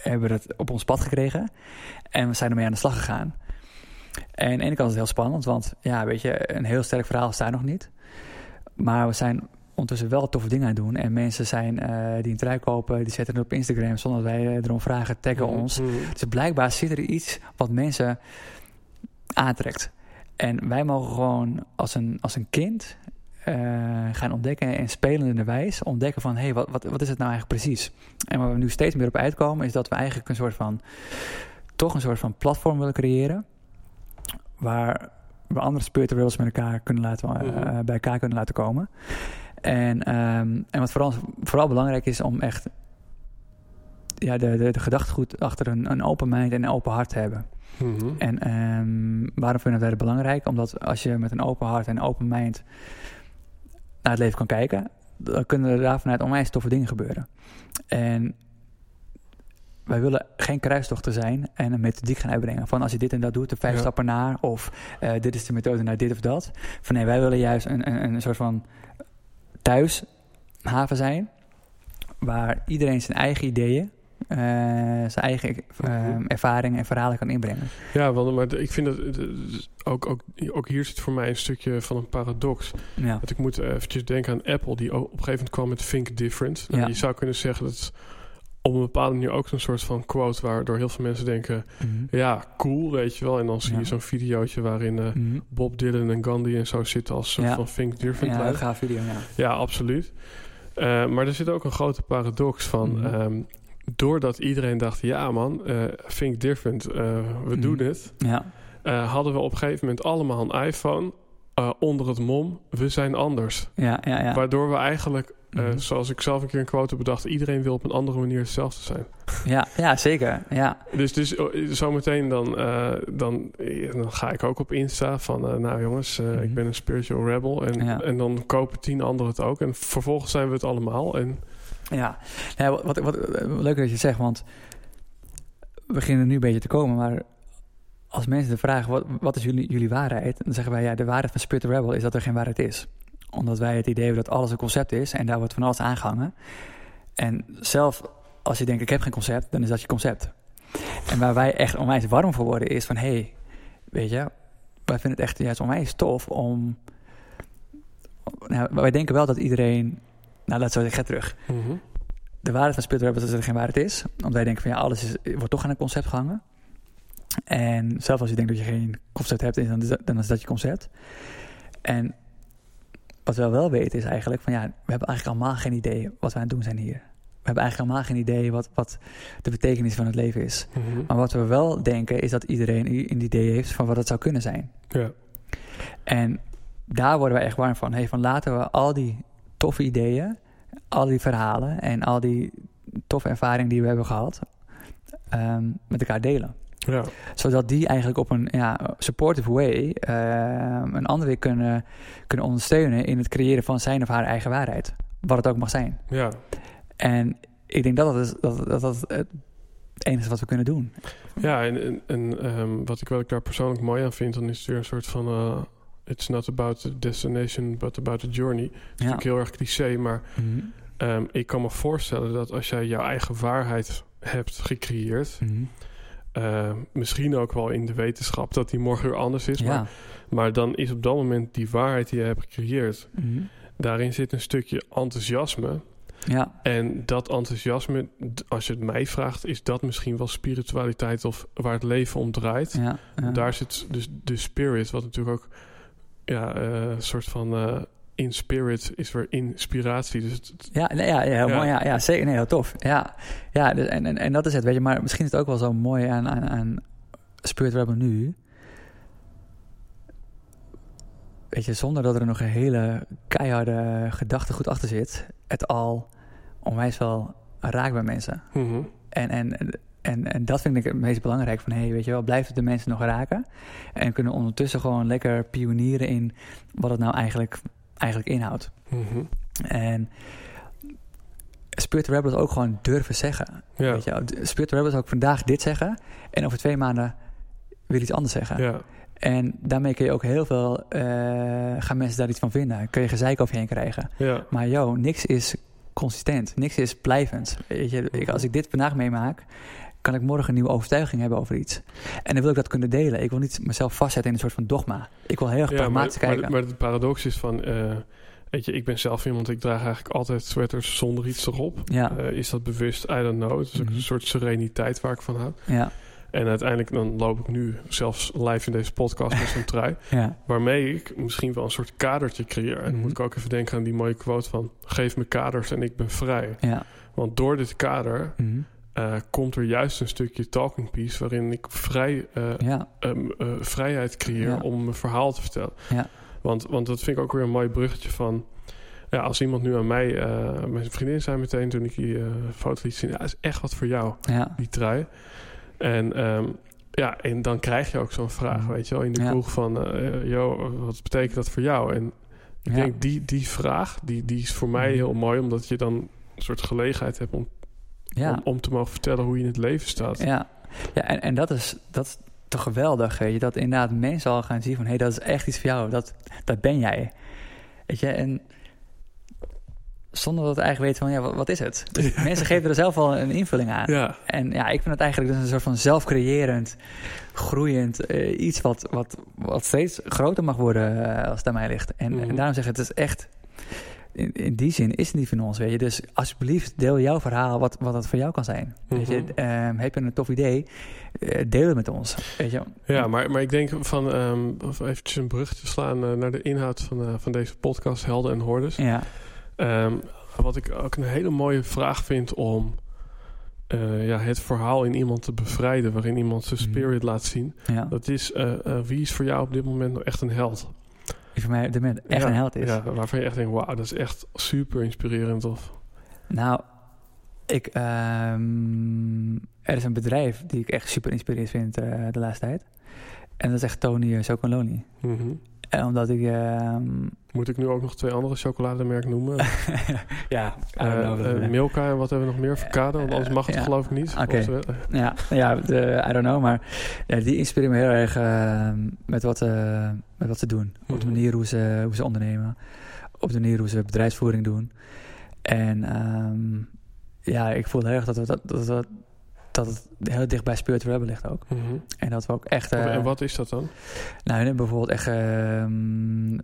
S2: hebben we het op ons pad gekregen. En we zijn ermee aan de slag gegaan. En aan de ene kant is het heel spannend, want ja, weet je, een heel sterk verhaal staat nog niet. Maar we zijn ondertussen wel toffe dingen aan het doen. En mensen zijn eh, die een trui kopen, die zetten het op Instagram zonder dat wij eh, erom vragen, taggen ons.
S1: Mhm.
S2: Dus blijkbaar zit er iets wat mensen aantrekt. En wij mogen gewoon als een, als een kind eh, gaan ontdekken en spelende wijs ontdekken van... hé, hey, wat, wat, wat is het nou eigenlijk precies? En waar we nu steeds meer op uitkomen is dat we eigenlijk een soort van... toch een soort van platform willen creëren... waar we andere spirituals met elkaar kunnen laten, eh,
S1: Mhm.
S2: bij elkaar kunnen laten komen. En, ehm, en wat vooral, vooral belangrijk is om echt ja, de, de, de gedachtegoed achter een, een open mind en een open hart te hebben.
S1: Mhm.
S2: En ehm, waarom vinden wij dat belangrijk? Omdat als je met een open hart en een open mind naar het leven kan kijken, dan kunnen er daar vanuit onwijs toffe dingen gebeuren. En wij willen geen kruistochten zijn en een methodiek gaan uitbrengen. Van als je dit en dat doet, de vijf
S1: Ja.
S2: stappen naar. Of eh, dit is de methode naar dit of dat. Van nee, wij willen juist een, een, een soort van thuishaven zijn. Waar iedereen zijn eigen ideeën, eh, zijn eigen
S1: Mhm.
S2: ervaringen en verhalen kan inbrengen.
S1: Ja, want, maar ik vind dat ook, ook, ook hier zit voor mij een stukje van een paradox.
S2: Ja.
S1: Want ik moet eventjes denken aan Apple, die op een gegeven moment kwam met Think Different. Nou,
S2: Ja.
S1: Je zou kunnen zeggen dat op een bepaalde manier ook zo'n soort van quote waardoor heel veel mensen denken:
S2: Mhm.
S1: ja, cool, weet je wel. En dan zie je
S2: Ja.
S1: zo'n videootje waarin eh,
S2: Mhm.
S1: Bob Dylan en Gandhi en zo zitten als soort
S2: Ja.
S1: van Think Different.
S2: Ja, een gaaf video, ja.
S1: Ja, absoluut. Eh, maar er zit ook een grote paradox van.
S2: Mhm.
S1: ehm, doordat iedereen dacht: ja, man, eh, think different, we doen het.
S2: Ja,
S1: hadden we op een gegeven moment allemaal een iPhone. Eh, onder het mom, we zijn anders.
S2: ja, ja. ja.
S1: Waardoor we eigenlijk, eh,
S2: Mhm.
S1: zoals ik zelf een keer een quote bedacht, iedereen wil op een andere manier hetzelfde zijn.
S2: ja, ja zeker. Ja.
S1: Dus, dus oh, zometeen dan, eh, dan, dan ga ik ook op Insta van, nou jongens, eh,
S2: Mhm.
S1: ik ben een spiritual rebel. En,
S2: Ja.
S1: en dan kopen tien anderen het ook. En vervolgens zijn we het allemaal. En
S2: Ja, ja wat, wat, wat, leuk dat je het zegt, want we beginnen nu een beetje te komen, maar als mensen de vragen, wat, wat is jullie, jullie waarheid? Dan zeggen wij, ja, de waarheid van Spirit Rebel is dat er geen waarheid is. Omdat wij het idee hebben dat alles een concept is en daar wordt van alles aangehangen. En zelf, als je denkt, ik heb geen concept, dan is dat je concept. En waar wij echt onwijs warm voor worden is van, hé, hey, weet je, wij vinden het echt juist onwijs tof om... Nou, wij denken wel dat iedereen... Nou, laat zo zeggen, ga terug de waarheid van Spirit Rebels is dat er geen waarheid is. Want wij denken van ja, alles is, wordt toch aan een concept gehangen. En zelfs als je denkt dat je geen concept hebt, dan is dat, dan is dat je concept. En wat we wel weten is eigenlijk van ja, we hebben eigenlijk allemaal geen idee wat we aan het doen zijn hier. We hebben eigenlijk allemaal geen idee wat, wat de betekenis van het leven is.
S1: Mhm.
S2: Maar wat we wel denken is dat iedereen een idee heeft van wat het zou kunnen zijn.
S1: Ja.
S2: En daar worden we echt warm van. Hey, van laten we al die toffe ideeën, al die verhalen en al die toffe ervaringen die we hebben gehad, ehm, met elkaar delen.
S1: Ja.
S2: Zodat die eigenlijk op een ja, supportive way ehm, een ander weer kunnen, kunnen ondersteunen in het creëren van zijn of haar eigen waarheid. Wat het ook mag zijn.
S1: ja.
S2: En ik denk dat dat, is, dat, dat, dat het enige wat we kunnen doen.
S1: Ja, en, en, en ehm, wat, ik, wat ik daar persoonlijk mooi aan vind, dan is het weer een soort van... eh, it's not about the destination, but about the journey. Het is
S2: Ja.
S1: natuurlijk heel erg cliché, maar
S2: Mhm.
S1: ehm, ik kan me voorstellen dat als jij jouw eigen waarheid hebt gecreëerd...
S2: Mhm.
S1: Eh, misschien ook wel in de wetenschap dat die morgen weer anders is...
S2: Ja.
S1: Maar, maar dan is op dat moment die waarheid die je hebt gecreëerd...
S2: Mhm.
S1: daarin zit een stukje enthousiasme...
S2: ja.
S1: En dat enthousiasme, als je het mij vraagt, is dat misschien wel spiritualiteit of waar het leven om draait.
S2: Ja. ja.
S1: Daar zit dus de spirit, wat natuurlijk ook ja, eh, een soort van eh, in spirit is weer inspiratie. Dus het,
S2: Ja, nee, ja, ja, heel
S1: Ja.
S2: mooi. Ja, ja, zeker. Nee, heel tof. Ja, ja dus, en, en, en dat is het, weet je. Maar misschien is het ook wel zo mooi aan, aan, aan Spirit Rebel nu. Weet je, zonder dat er nog een hele keiharde gedachtegoed achter zit, het al onwijs wel raakt bij mensen.
S1: Mhm.
S2: En, en, en, en dat vind ik het meest belangrijk. Van, hey, weet je wel, blijft het de mensen nog raken? En kunnen ondertussen gewoon lekker pionieren in wat het nou eigenlijk, eigenlijk inhoudt.
S1: Mhm.
S2: En Spirit Rebels ook gewoon durven zeggen.
S1: Ja,
S2: Weet je. Spirit Rebels ook vandaag dit zeggen. En over twee maanden weer iets anders zeggen.
S1: ja,
S2: En daarmee kun je ook heel veel... eh, gaan mensen daar iets van vinden. Kun je gezeik over je heen krijgen.
S1: ja,
S2: Maar joh, niks is consistent. Niks is blijvend. Weet je, ik, als ik dit vandaag meemaak... kan ik morgen een nieuwe overtuiging hebben over iets. En dan wil ik dat kunnen delen. Ik wil niet mezelf vastzetten in een soort van dogma. Ik wil heel erg
S1: ja maar,
S2: pragmatisch kijken.
S1: maar, maar het paradox is van, eh, weet je, ik ben zelf iemand, ik draag eigenlijk altijd sweaters zonder iets erop.
S2: ja,
S1: Eh, is dat bewust? I don't know. Het is ook
S2: Mhm.
S1: een soort sereniteit waar ik van hou.
S2: ja,
S1: En uiteindelijk dan loop ik nu zelfs live in deze podcast met zo'n trui.
S2: ja,
S1: Waarmee ik misschien wel een soort kadertje creëer. En dan
S2: Mhm.
S1: moet ik ook even denken aan die mooie quote van... Geef me kaders en ik ben vrij.
S2: ja.
S1: Want door dit kader
S2: Mhm.
S1: Eh, komt er juist een stukje talking piece... waarin ik vrij, eh,
S2: ja.
S1: ehm, eh, vrijheid creëer
S2: Ja.
S1: om mijn verhaal te vertellen.
S2: Ja.
S1: Want, want dat vind ik ook weer een mooi bruggetje van... Ja, als iemand nu aan mij... mijn vriendin zei meteen toen ik die foto liet zien... Ja, is echt wat voor jou, die trui. En... ehm, ja, en dan krijg je ook zo'n vraag, weet je wel, in de kroeg van... joh, wat betekent dat voor jou? En ik denk, die, die vraag, die, die is voor mij
S2: Mhm.
S1: heel mooi... omdat je dan een soort gelegenheid hebt om,
S2: Ja.
S1: om, om te mogen vertellen hoe je in het leven staat.
S2: Ja, ja en, en dat, is, dat is toch geweldig. Weet je? Dat inderdaad mensen al gaan zien van... hé, hey, dat is echt iets voor jou. Dat, dat ben jij. Weet je, en zonder dat we eigenlijk weten van... ja, wat, is het? Dus mensen geven er zelf al een invulling aan.
S1: Ja,
S2: En ja, ik vind het eigenlijk dus een soort van zelfcreërend, groeiend eh, iets... Wat, wat, wat steeds groter mag worden eh, als het aan mij ligt. En,
S1: Mhm.
S2: en daarom zeg ik, het is echt... In, in die zin is het niet van ons, weet je. Dus alsjeblieft, deel jouw verhaal wat, wat het voor jou kan zijn. Weet je,
S1: Mhm.
S2: Ehm, heb je een tof idee, eh, deel het met ons, weet je.
S1: ja maar, maar ik denk van... of eventjes een brug te slaan eh, naar de inhoud van, eh, van deze podcast... Helden en Hordes.
S2: Ja,
S1: Ehm, wat ik ook een hele mooie vraag vind om... ja, het verhaal in iemand te bevrijden... waarin iemand zijn
S2: Mhm.
S1: spirit laat zien.
S2: ja.
S1: Dat is, wie is voor jou op dit moment nog echt een held?
S2: Voor mij dit moment echt
S1: Ja,
S2: een held is.
S1: Ja, waarvan je echt denkt, wauw, dat is echt super inspirerend. Of,
S2: Nou, ik, ehm, er is een bedrijf die ik echt super inspirerend vind eh, de laatste tijd. En dat is echt Tony uh, Chocoloni.
S1: Mhm.
S2: En omdat ik... ehm,
S1: Moet ik nu ook nog twee andere chocolademerken noemen?
S2: ja,
S1: Eh,
S2: know.
S1: eh, Milka en wat hebben we nog meer? Verkade, want anders mag het
S2: Ja.
S1: geloof ik niet.
S2: Oké.
S1: Eh,
S2: Ja, ja de, I don't know, maar ja, die inspireert me heel erg eh, met, wat, eh, met wat ze doen. Op de
S1: Mhm.
S2: manier hoe ze, hoe ze ondernemen. Op de manier hoe ze bedrijfsvoering doen. En ehm, ja, ik voel heel erg dat, we dat, dat, dat, dat het heel dicht bij Spirit Rebel ligt ook.
S1: mhm.
S2: En dat we ook echt... eh,
S1: en wat is dat dan?
S2: nou, hun hebben bijvoorbeeld echt ehm,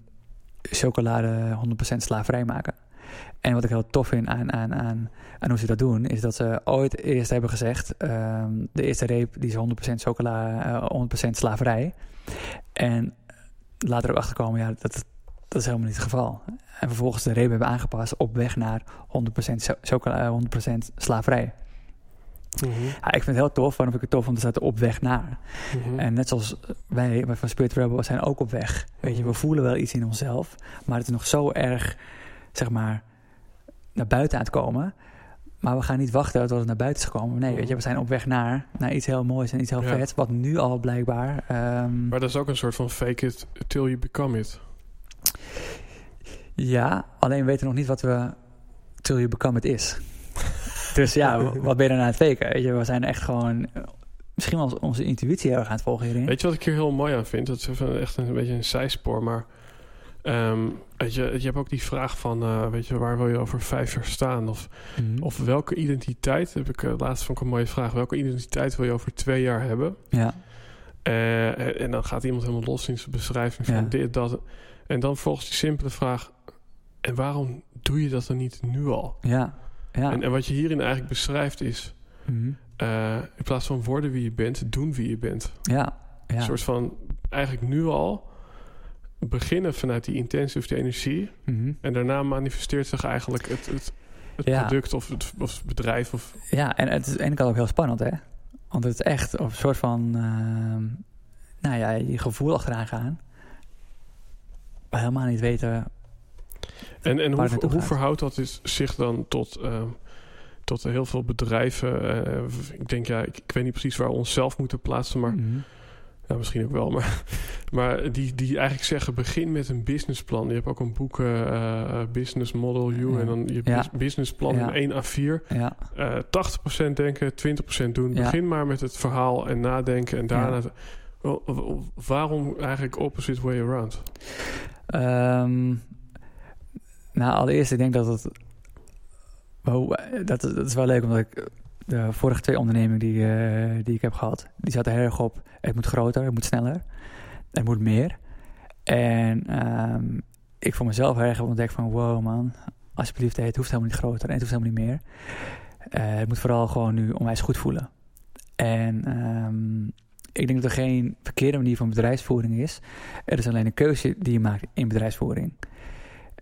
S2: chocolade 100% slaafvrij maken. En wat ik heel tof vind aan, aan, aan, aan hoe ze dat doen, is dat ze ooit eerst hebben gezegd: ehm, de eerste reep die is 100% chocola, eh, 100% slaverij. En later ook achterkomen, ja, dat, dat is helemaal niet het geval. En vervolgens de reep hebben aangepast op weg naar 100% cho- chocola, 100% slaverij.
S1: Mhm.
S2: Ja, ik vind het heel tof, waarom vind ik het tof? Want er staat op weg naar.
S1: Mhm.
S2: En net zoals wij, wij van Spirit Rebel zijn ook op weg. Weet je, we voelen wel iets in onszelf, maar het is nog zo erg, zeg maar, naar buiten aan het komen. Maar we gaan niet wachten tot het naar buiten is gekomen. Nee, weet je, we zijn op weg naar, naar iets heel moois en iets heel
S1: Ja.
S2: vets, wat nu al blijkbaar. ehm,
S1: Maar dat is ook een soort van fake it till you become it.
S2: ja, alleen we weten nog niet wat we till you become it is. Dus ja, wat ben je dan aan het faken? Weet je, we zijn echt gewoon eh, misschien wel onze intuïtie heel erg aan het volgen hierin.
S1: Weet je wat ik hier heel mooi aan vind? Dat is echt een, beetje een zijspoor, maar ehm, weet je, je hebt ook die vraag van, eh, weet je, waar wil je over vijf jaar staan? Of,
S2: Mhm.
S1: of welke identiteit, heb ik uh, laatst vond ik een mooie vraag, welke identiteit wil je over twee jaar hebben?
S2: Ja,
S1: Eh, en dan gaat iemand helemaal los in zijn beschrijving van
S2: Ja.
S1: dit, dat. En dan volgens die simpele vraag, en waarom doe je dat dan niet nu al?
S2: ja, ja.
S1: En, en wat je hierin eigenlijk beschrijft is,
S2: Mhm.
S1: eh, in plaats van worden wie je bent, doen wie je bent.
S2: ja, ja.
S1: Een soort van, eigenlijk nu al, beginnen vanuit die intentie of die energie.
S2: Mhm.
S1: En daarna manifesteert zich eigenlijk het, het, het
S2: Ja.
S1: product of het, of het bedrijf. Of,
S2: Ja, en het is aan de ene kant ook heel spannend, hè? Want het is echt een soort van, ehm, nou ja, je gevoel achteraan gaan. Maar helemaal niet weten.
S1: En en hoe,
S2: gaat.
S1: verhoudt dat is, zich dan tot, ehm, tot heel veel bedrijven? eh, ik denk, ja, ik, ik weet niet precies waar we onszelf moeten plaatsen, maar
S2: Mhm.
S1: ja, misschien ook wel. Maar, maar die, die eigenlijk zeggen, begin met een businessplan. Je hebt ook een boek, eh, eh, Business Model U.
S2: Ja.
S1: En dan je
S2: Ja.
S1: businessplan
S2: Ja.
S1: in 1 A4.
S2: Ja,
S1: Eh 80% denken, 20% doen. Begin maar met het verhaal en nadenken. En daarna... Waarom eigenlijk opposite way around?
S2: Ehm, nou, allereerst, ik denk dat het. Oh, eh, dat, dat is wel leuk, omdat ik de vorige twee ondernemingen die, eh, die ik heb gehad, die zaten heel erg op: het moet groter, het moet sneller, het moet meer. En ehm, ik voor mezelf erg heb ontdekt van: wow, man, alsjeblieft, het hoeft helemaal niet groter en het hoeft helemaal niet meer. Eh, het moet vooral gewoon nu onwijs goed voelen. En ehm, ik denk dat er geen verkeerde manier van bedrijfsvoering is. Er is alleen een keuze die je maakt in bedrijfsvoering.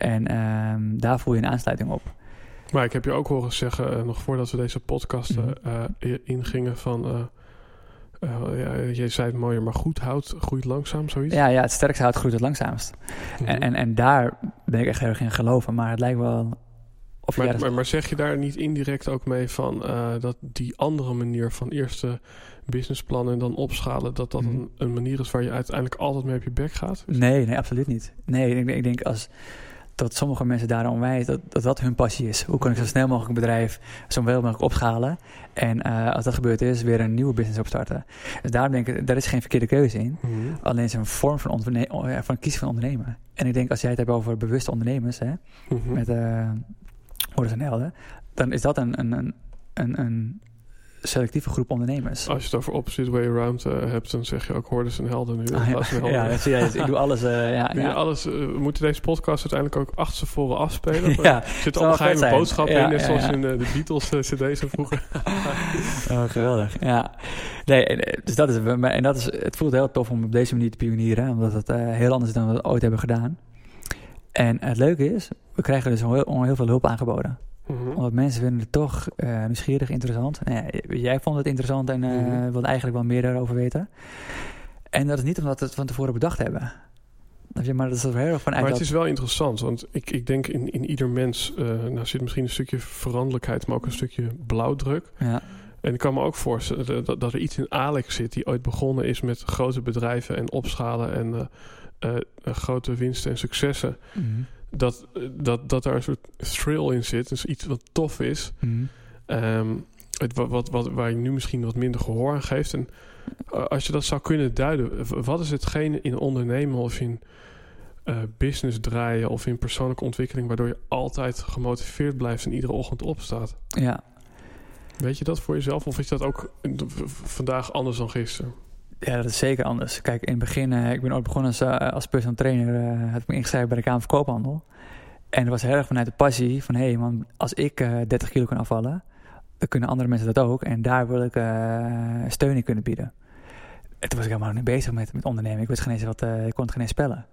S2: En ehm, daar voel je een aansluiting op.
S1: Maar ik heb je ook horen zeggen, eh, nog voordat we deze podcast eh,
S2: Mhm.
S1: eh, i- ingingen, van... eh, eh, ja, je zei het mooier, maar goed houdt, groeit langzaam, zoiets.
S2: Ja, ja het sterkste hout groeit het langzaamst.
S1: Mhm.
S2: En, en, en daar ben ik echt heel erg in geloven. Maar het lijkt wel...
S1: Maar, maar, maar zeg je daar niet indirect ook mee van eh, dat die andere manier van eerst de businessplan en dan opschalen, dat dat
S2: Mhm.
S1: een, een manier is waar je uiteindelijk altijd mee op je bek gaat?
S2: Nee, nee, absoluut niet. Nee, ik, ik denk als dat sommige mensen daar onwijs, dat, dat dat hun passie is. Hoe kan ik zo snel mogelijk een bedrijf zo wel mogelijk opschalen? En eh, als dat gebeurd is, weer een nieuwe business opstarten. Dus daarom denk ik, daar is geen verkeerde keuze in.
S1: Mhm.
S2: Alleen is een vorm van, oh van kiezen van ondernemen. En ik denk als jij het hebt over bewuste ondernemers, hè,
S1: Mhm.
S2: met uh, Horus en Helden, dan is dat een, een, een, een, een selectieve groep ondernemers.
S1: Als je het over opposite way around eh, hebt, dan zeg je ook hoorders en helden nu.
S2: Ah, ja,
S1: helden.
S2: ja, ik doe alles. eh, ja,
S1: alles, eh, we moeten deze podcast uiteindelijk ook achter afspelen.
S2: ja.
S1: Er
S2: Zou
S1: allemaal geheime boodschappen in, net zoals in de Beatles cd's vroeger.
S2: Oh, geweldig. Ja. Nee, dus dat is, het. En dat is, het voelt heel tof om op deze manier te pionieren, omdat het heel anders is dan we ooit hebben gedaan. En het leuke is, we krijgen dus heel, heel veel hulp aangeboden.
S1: Mhm.
S2: Omdat mensen vinden het toch eh, nieuwsgierig, interessant. Nou ja, jij vond het interessant en eh
S1: Mhm.
S2: wilde eigenlijk wel meer daarover weten. En dat is niet omdat we het van tevoren bedacht hebben. Maar dat is er heel erg van
S1: Maar het is wel interessant, want ik, ik denk in, in ieder mens eh, nou zit misschien een stukje veranderlijkheid, maar ook een stukje blauwdruk.
S2: Ja,
S1: En ik kan me ook voorstellen dat, dat er iets in Alex zit die ooit begonnen is met grote bedrijven en opschalen en grote winsten en successen.
S2: Mhm.
S1: Dat, eh, dat, dat daar een soort thrill in zit, dus iets wat tof is.
S2: Mhm.
S1: Ehm, het, wat, wat, wat, waar je nu misschien wat minder gehoor aan geeft. En eh, als je dat zou kunnen duiden, wat is hetgene in ondernemen of in eh, business draaien of in persoonlijke ontwikkeling waardoor je altijd gemotiveerd blijft en iedere ochtend opstaat?
S2: ja.
S1: Weet je dat voor jezelf of is dat ook v- vandaag anders dan gisteren?
S2: Ja, dat is zeker anders. Kijk, in het begin, eh, ik ben ooit begonnen als, eh, als personal trainer, eh had ik me ingeschreven bij de Kamer van Koophandel. En dat was heel erg vanuit de passie van, hé hey man, als ik eh 30 kilo kan afvallen, dan kunnen andere mensen dat ook. En daar wil ik steun in kunnen bieden. En toen was ik helemaal niet bezig met, met ondernemen. Ik, wist geen eens wat, ik kon het geen eens spellen.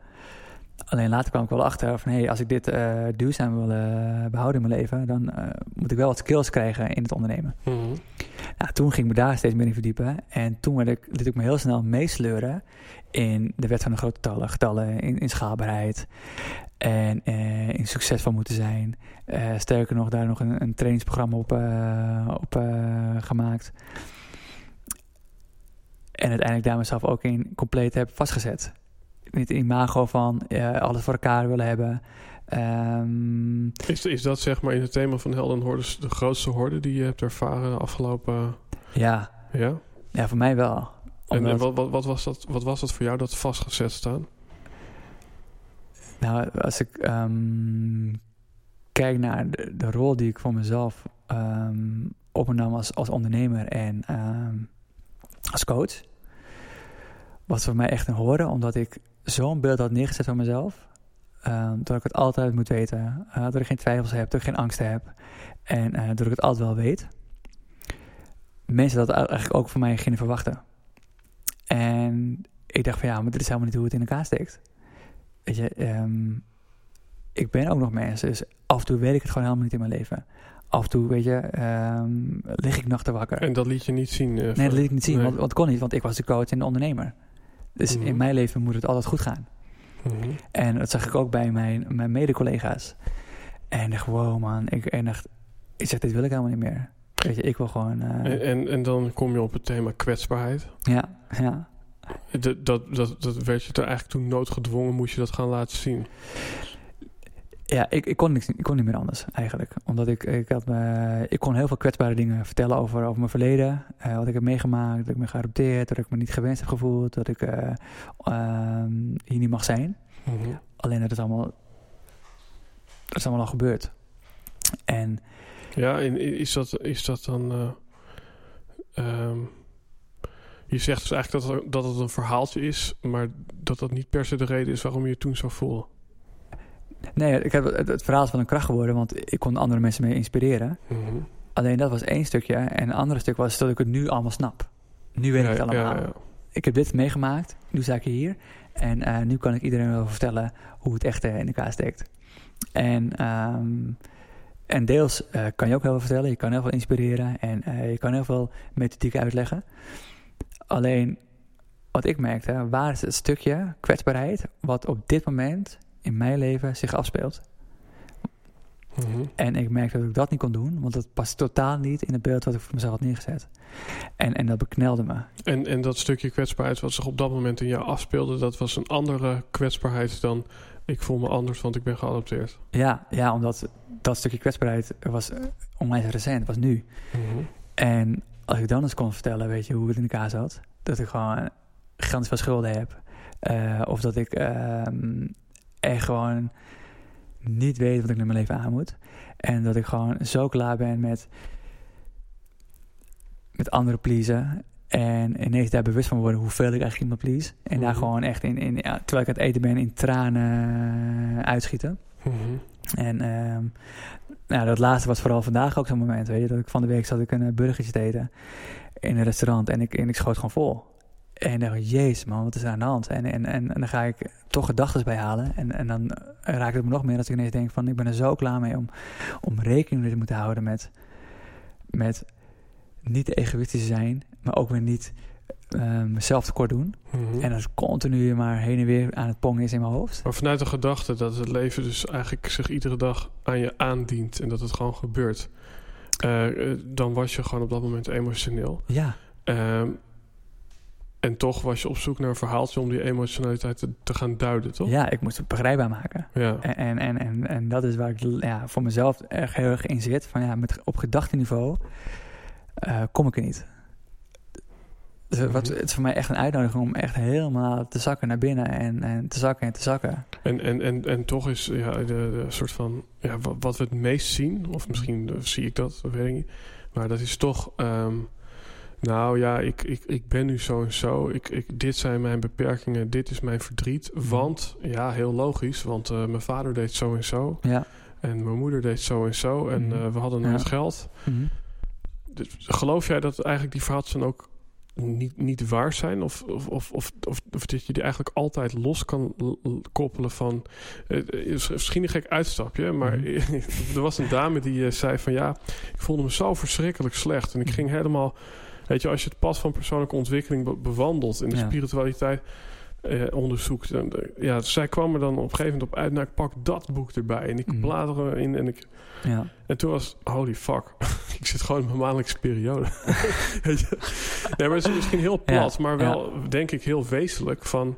S2: Alleen later kwam ik wel achter van, hé, hey, als ik dit duurzaam wil eh, behouden in mijn leven, dan moet ik wel wat skills krijgen in het ondernemen. Toen ging ik me daar steeds meer in verdiepen. En toen werd ik, liet ik me heel snel meesleuren in de wet van de grote getallen, getallen in, schaalbaarheid en eh, in succes van moeten zijn. Eh, sterker nog, daar nog een, een trainingsprogramma op, eh, op gemaakt. En uiteindelijk daar mezelf ook in compleet heb vastgezet. Niet in imago van alles voor elkaar willen hebben. Ehm,
S1: Is, is dat zeg maar in het thema van Helden en Hordes de grootste horde die je hebt ervaren de afgelopen...
S2: ja.
S1: Ja?
S2: ja, voor mij wel.
S1: En, wat, wat, wat, was dat, wat was dat voor jou dat vastgezet staan?
S2: Nou, als ik ehm, kijk naar de, de rol die ik voor mezelf ehm opnam als, als ondernemer en als coach, was voor mij echt een horen, omdat ik zo'n beeld had neergezet van mezelf. Ehm, dat ik het altijd moet weten. eh, dat ik geen twijfels heb, dat ik geen angsten heb. En eh, dat ik het altijd wel weet. Mensen dat eigenlijk ook van mij gingen verwachten. En ik dacht van ja, maar dit is helemaal niet hoe het in elkaar steekt. Weet je, ehm, ik ben ook nog mens, dus af en toe weet ik het gewoon helemaal niet in mijn leven. Af en toe, weet je, ehm, lig ik nachten wakker.
S1: En dat liet je niet zien? eh,
S2: nee, dat liet ik niet zien,
S1: Nee.
S2: want, want het kon niet, want ik was de coach en de ondernemer. Dus
S1: Mhm.
S2: in mijn leven moet het altijd goed gaan.
S1: Mhm.
S2: En dat zag ik ook bij mijn, mijn mede-collega's. En dacht, wow man, ik, en dacht, ik zeg, dit wil ik helemaal niet meer. Weet je, ik wil gewoon, eh,
S1: En, en, en dan kom je op het thema kwetsbaarheid.
S2: ja, ja.
S1: Dat, dat, dat, dat werd je er eigenlijk toen noodgedwongen, moest je dat gaan laten zien.
S2: Ja, ik, ik, kon niks, ik kon niet meer anders eigenlijk. Omdat ik, ik, had me, ik kon heel veel kwetsbare dingen vertellen over, over mijn verleden. eh, wat ik heb meegemaakt, dat ik me geadopteerd, dat ik me niet gewenst heb gevoeld, dat ik eh, ehm, hier niet mag zijn.
S1: Mhm.
S2: Alleen dat is allemaal, dat is allemaal al gebeurd. En
S1: Ja, en is dat, is dat dan... eh, ehm, je zegt dus eigenlijk dat, dat het een verhaaltje is, maar dat dat niet per se de reden is waarom je je toen zo voelde.
S2: Nee, ik heb, het, het verhaal is van een kracht geworden, want ik kon andere mensen mee inspireren.
S1: Mhm.
S2: Alleen dat was één stukje. En een ander stuk was dat ik het nu allemaal snap. Nu weet ik het allemaal.
S1: ja, ja.
S2: ik heb dit meegemaakt, nu sta ik hier. En eh, nu kan ik iedereen wel vertellen hoe het echt eh, in elkaar steekt. En, ehm, en deels eh, kan je ook heel veel vertellen, je kan heel veel inspireren en je kan heel veel methodiek uitleggen. Alleen wat ik merkte, waar is het stukje kwetsbaarheid wat op dit moment in mijn leven zich afspeelt.
S1: Mhm.
S2: En ik merkte dat ik dat niet kon doen, want dat past totaal niet in het beeld wat ik voor mezelf had neergezet. En, en dat beknelde me.
S1: En, en dat stukje kwetsbaarheid wat zich op dat moment in jou afspeelde, dat was een andere kwetsbaarheid dan ik voel me anders, want ik ben geadopteerd.
S2: Ja, ja, omdat dat stukje kwetsbaarheid was onwijs recent, was nu.
S1: Mhm.
S2: En als ik dan eens kon vertellen, weet je, hoe het in elkaar zat. Dat ik gewoon gigantisch veel schulden heb. eh, of dat ik ehm, echt gewoon niet weet wat ik met mijn leven aan moet. En dat ik gewoon zo klaar ben met, met anderen pleasen. En ineens daar bewust van worden hoeveel ik eigenlijk iemand please. En daar
S1: Mhm.
S2: gewoon echt in, in ja, terwijl ik aan het eten ben, in tranen uitschieten.
S1: Mhm.
S2: En ehm, nou, dat laatste was vooral vandaag ook zo'n moment. Weet je, dat ik van de week zat ik een eh, burgertje te eten in een restaurant en ik, en ik schoot gewoon vol. En dacht, jezus man, wat is er aan de hand? En, en, en, en dan ga ik toch gedachten bij halen. En, en dan raakt het me nog meer als ik ineens denk van... ik ben er zo klaar mee om, om rekening mee te moeten houden met... met niet egoïstisch zijn, maar ook weer niet eh, mezelf tekort doen.
S1: Mhm.
S2: En dat is continu maar heen en weer aan het pongen is in mijn hoofd.
S1: Maar vanuit de gedachte dat het leven dus eigenlijk zich iedere dag aan je aandient en dat het gewoon gebeurt, eh, eh, dan was je gewoon op dat moment emotioneel.
S2: Ja,
S1: Ehm, en toch was je op zoek naar een verhaaltje om die emotionaliteit te, te gaan duiden, toch?
S2: ja, ik moest het begrijpbaar maken.
S1: Ja.
S2: En, en, en, en, dat is waar ik ja, voor mezelf erg heel erg in zit. Van ja, met, op gedachtenniveau eh kom ik er niet. Dus wat,
S1: Mhm.
S2: het is voor mij echt een uitnodiging om echt helemaal te zakken naar binnen en, en te zakken en te zakken.
S1: En, en, en, en toch is ja, de, de soort van ja, wat, wat we het meest zien, of misschien eh, zie ik dat, dat weet ik niet. Maar dat is toch, ehm, nou ja, ik, ik, ik ben nu zo en zo. Ik, ik, dit zijn mijn beperkingen, dit is mijn verdriet. Want, ja, heel logisch, want eh, mijn vader deed zo en zo.
S2: Ja.
S1: En mijn moeder deed zo en zo. En
S2: Mhm.
S1: eh, we hadden
S2: Ja.
S1: nooit geld.
S2: Mhm.
S1: Dus geloof jij dat eigenlijk die verhaaltjes dan ook niet, niet waar zijn? Of, of, of, of, of, dat je die eigenlijk altijd los kan koppelen van... is misschien een gek uitstapje, maar
S2: Mhm.
S1: er was een dame die zei van... ja, ik voelde me zo verschrikkelijk slecht. En ik ging helemaal... Weet je, als je het pad van persoonlijke ontwikkeling be- bewandelt... en de
S2: Ja.
S1: spiritualiteit eh, onderzoekt... Eh, ja, zij kwam er dan op een gegeven moment op uit... nou, ik pak dat boek erbij en ik
S2: Mhm.
S1: blader erin en ik...
S2: Ja.
S1: En toen was holy fuck, ik zit gewoon in mijn maandelijkse periode. Nee, maar het is misschien heel plat,
S2: Ja,
S1: maar wel denk ik heel wezenlijk van...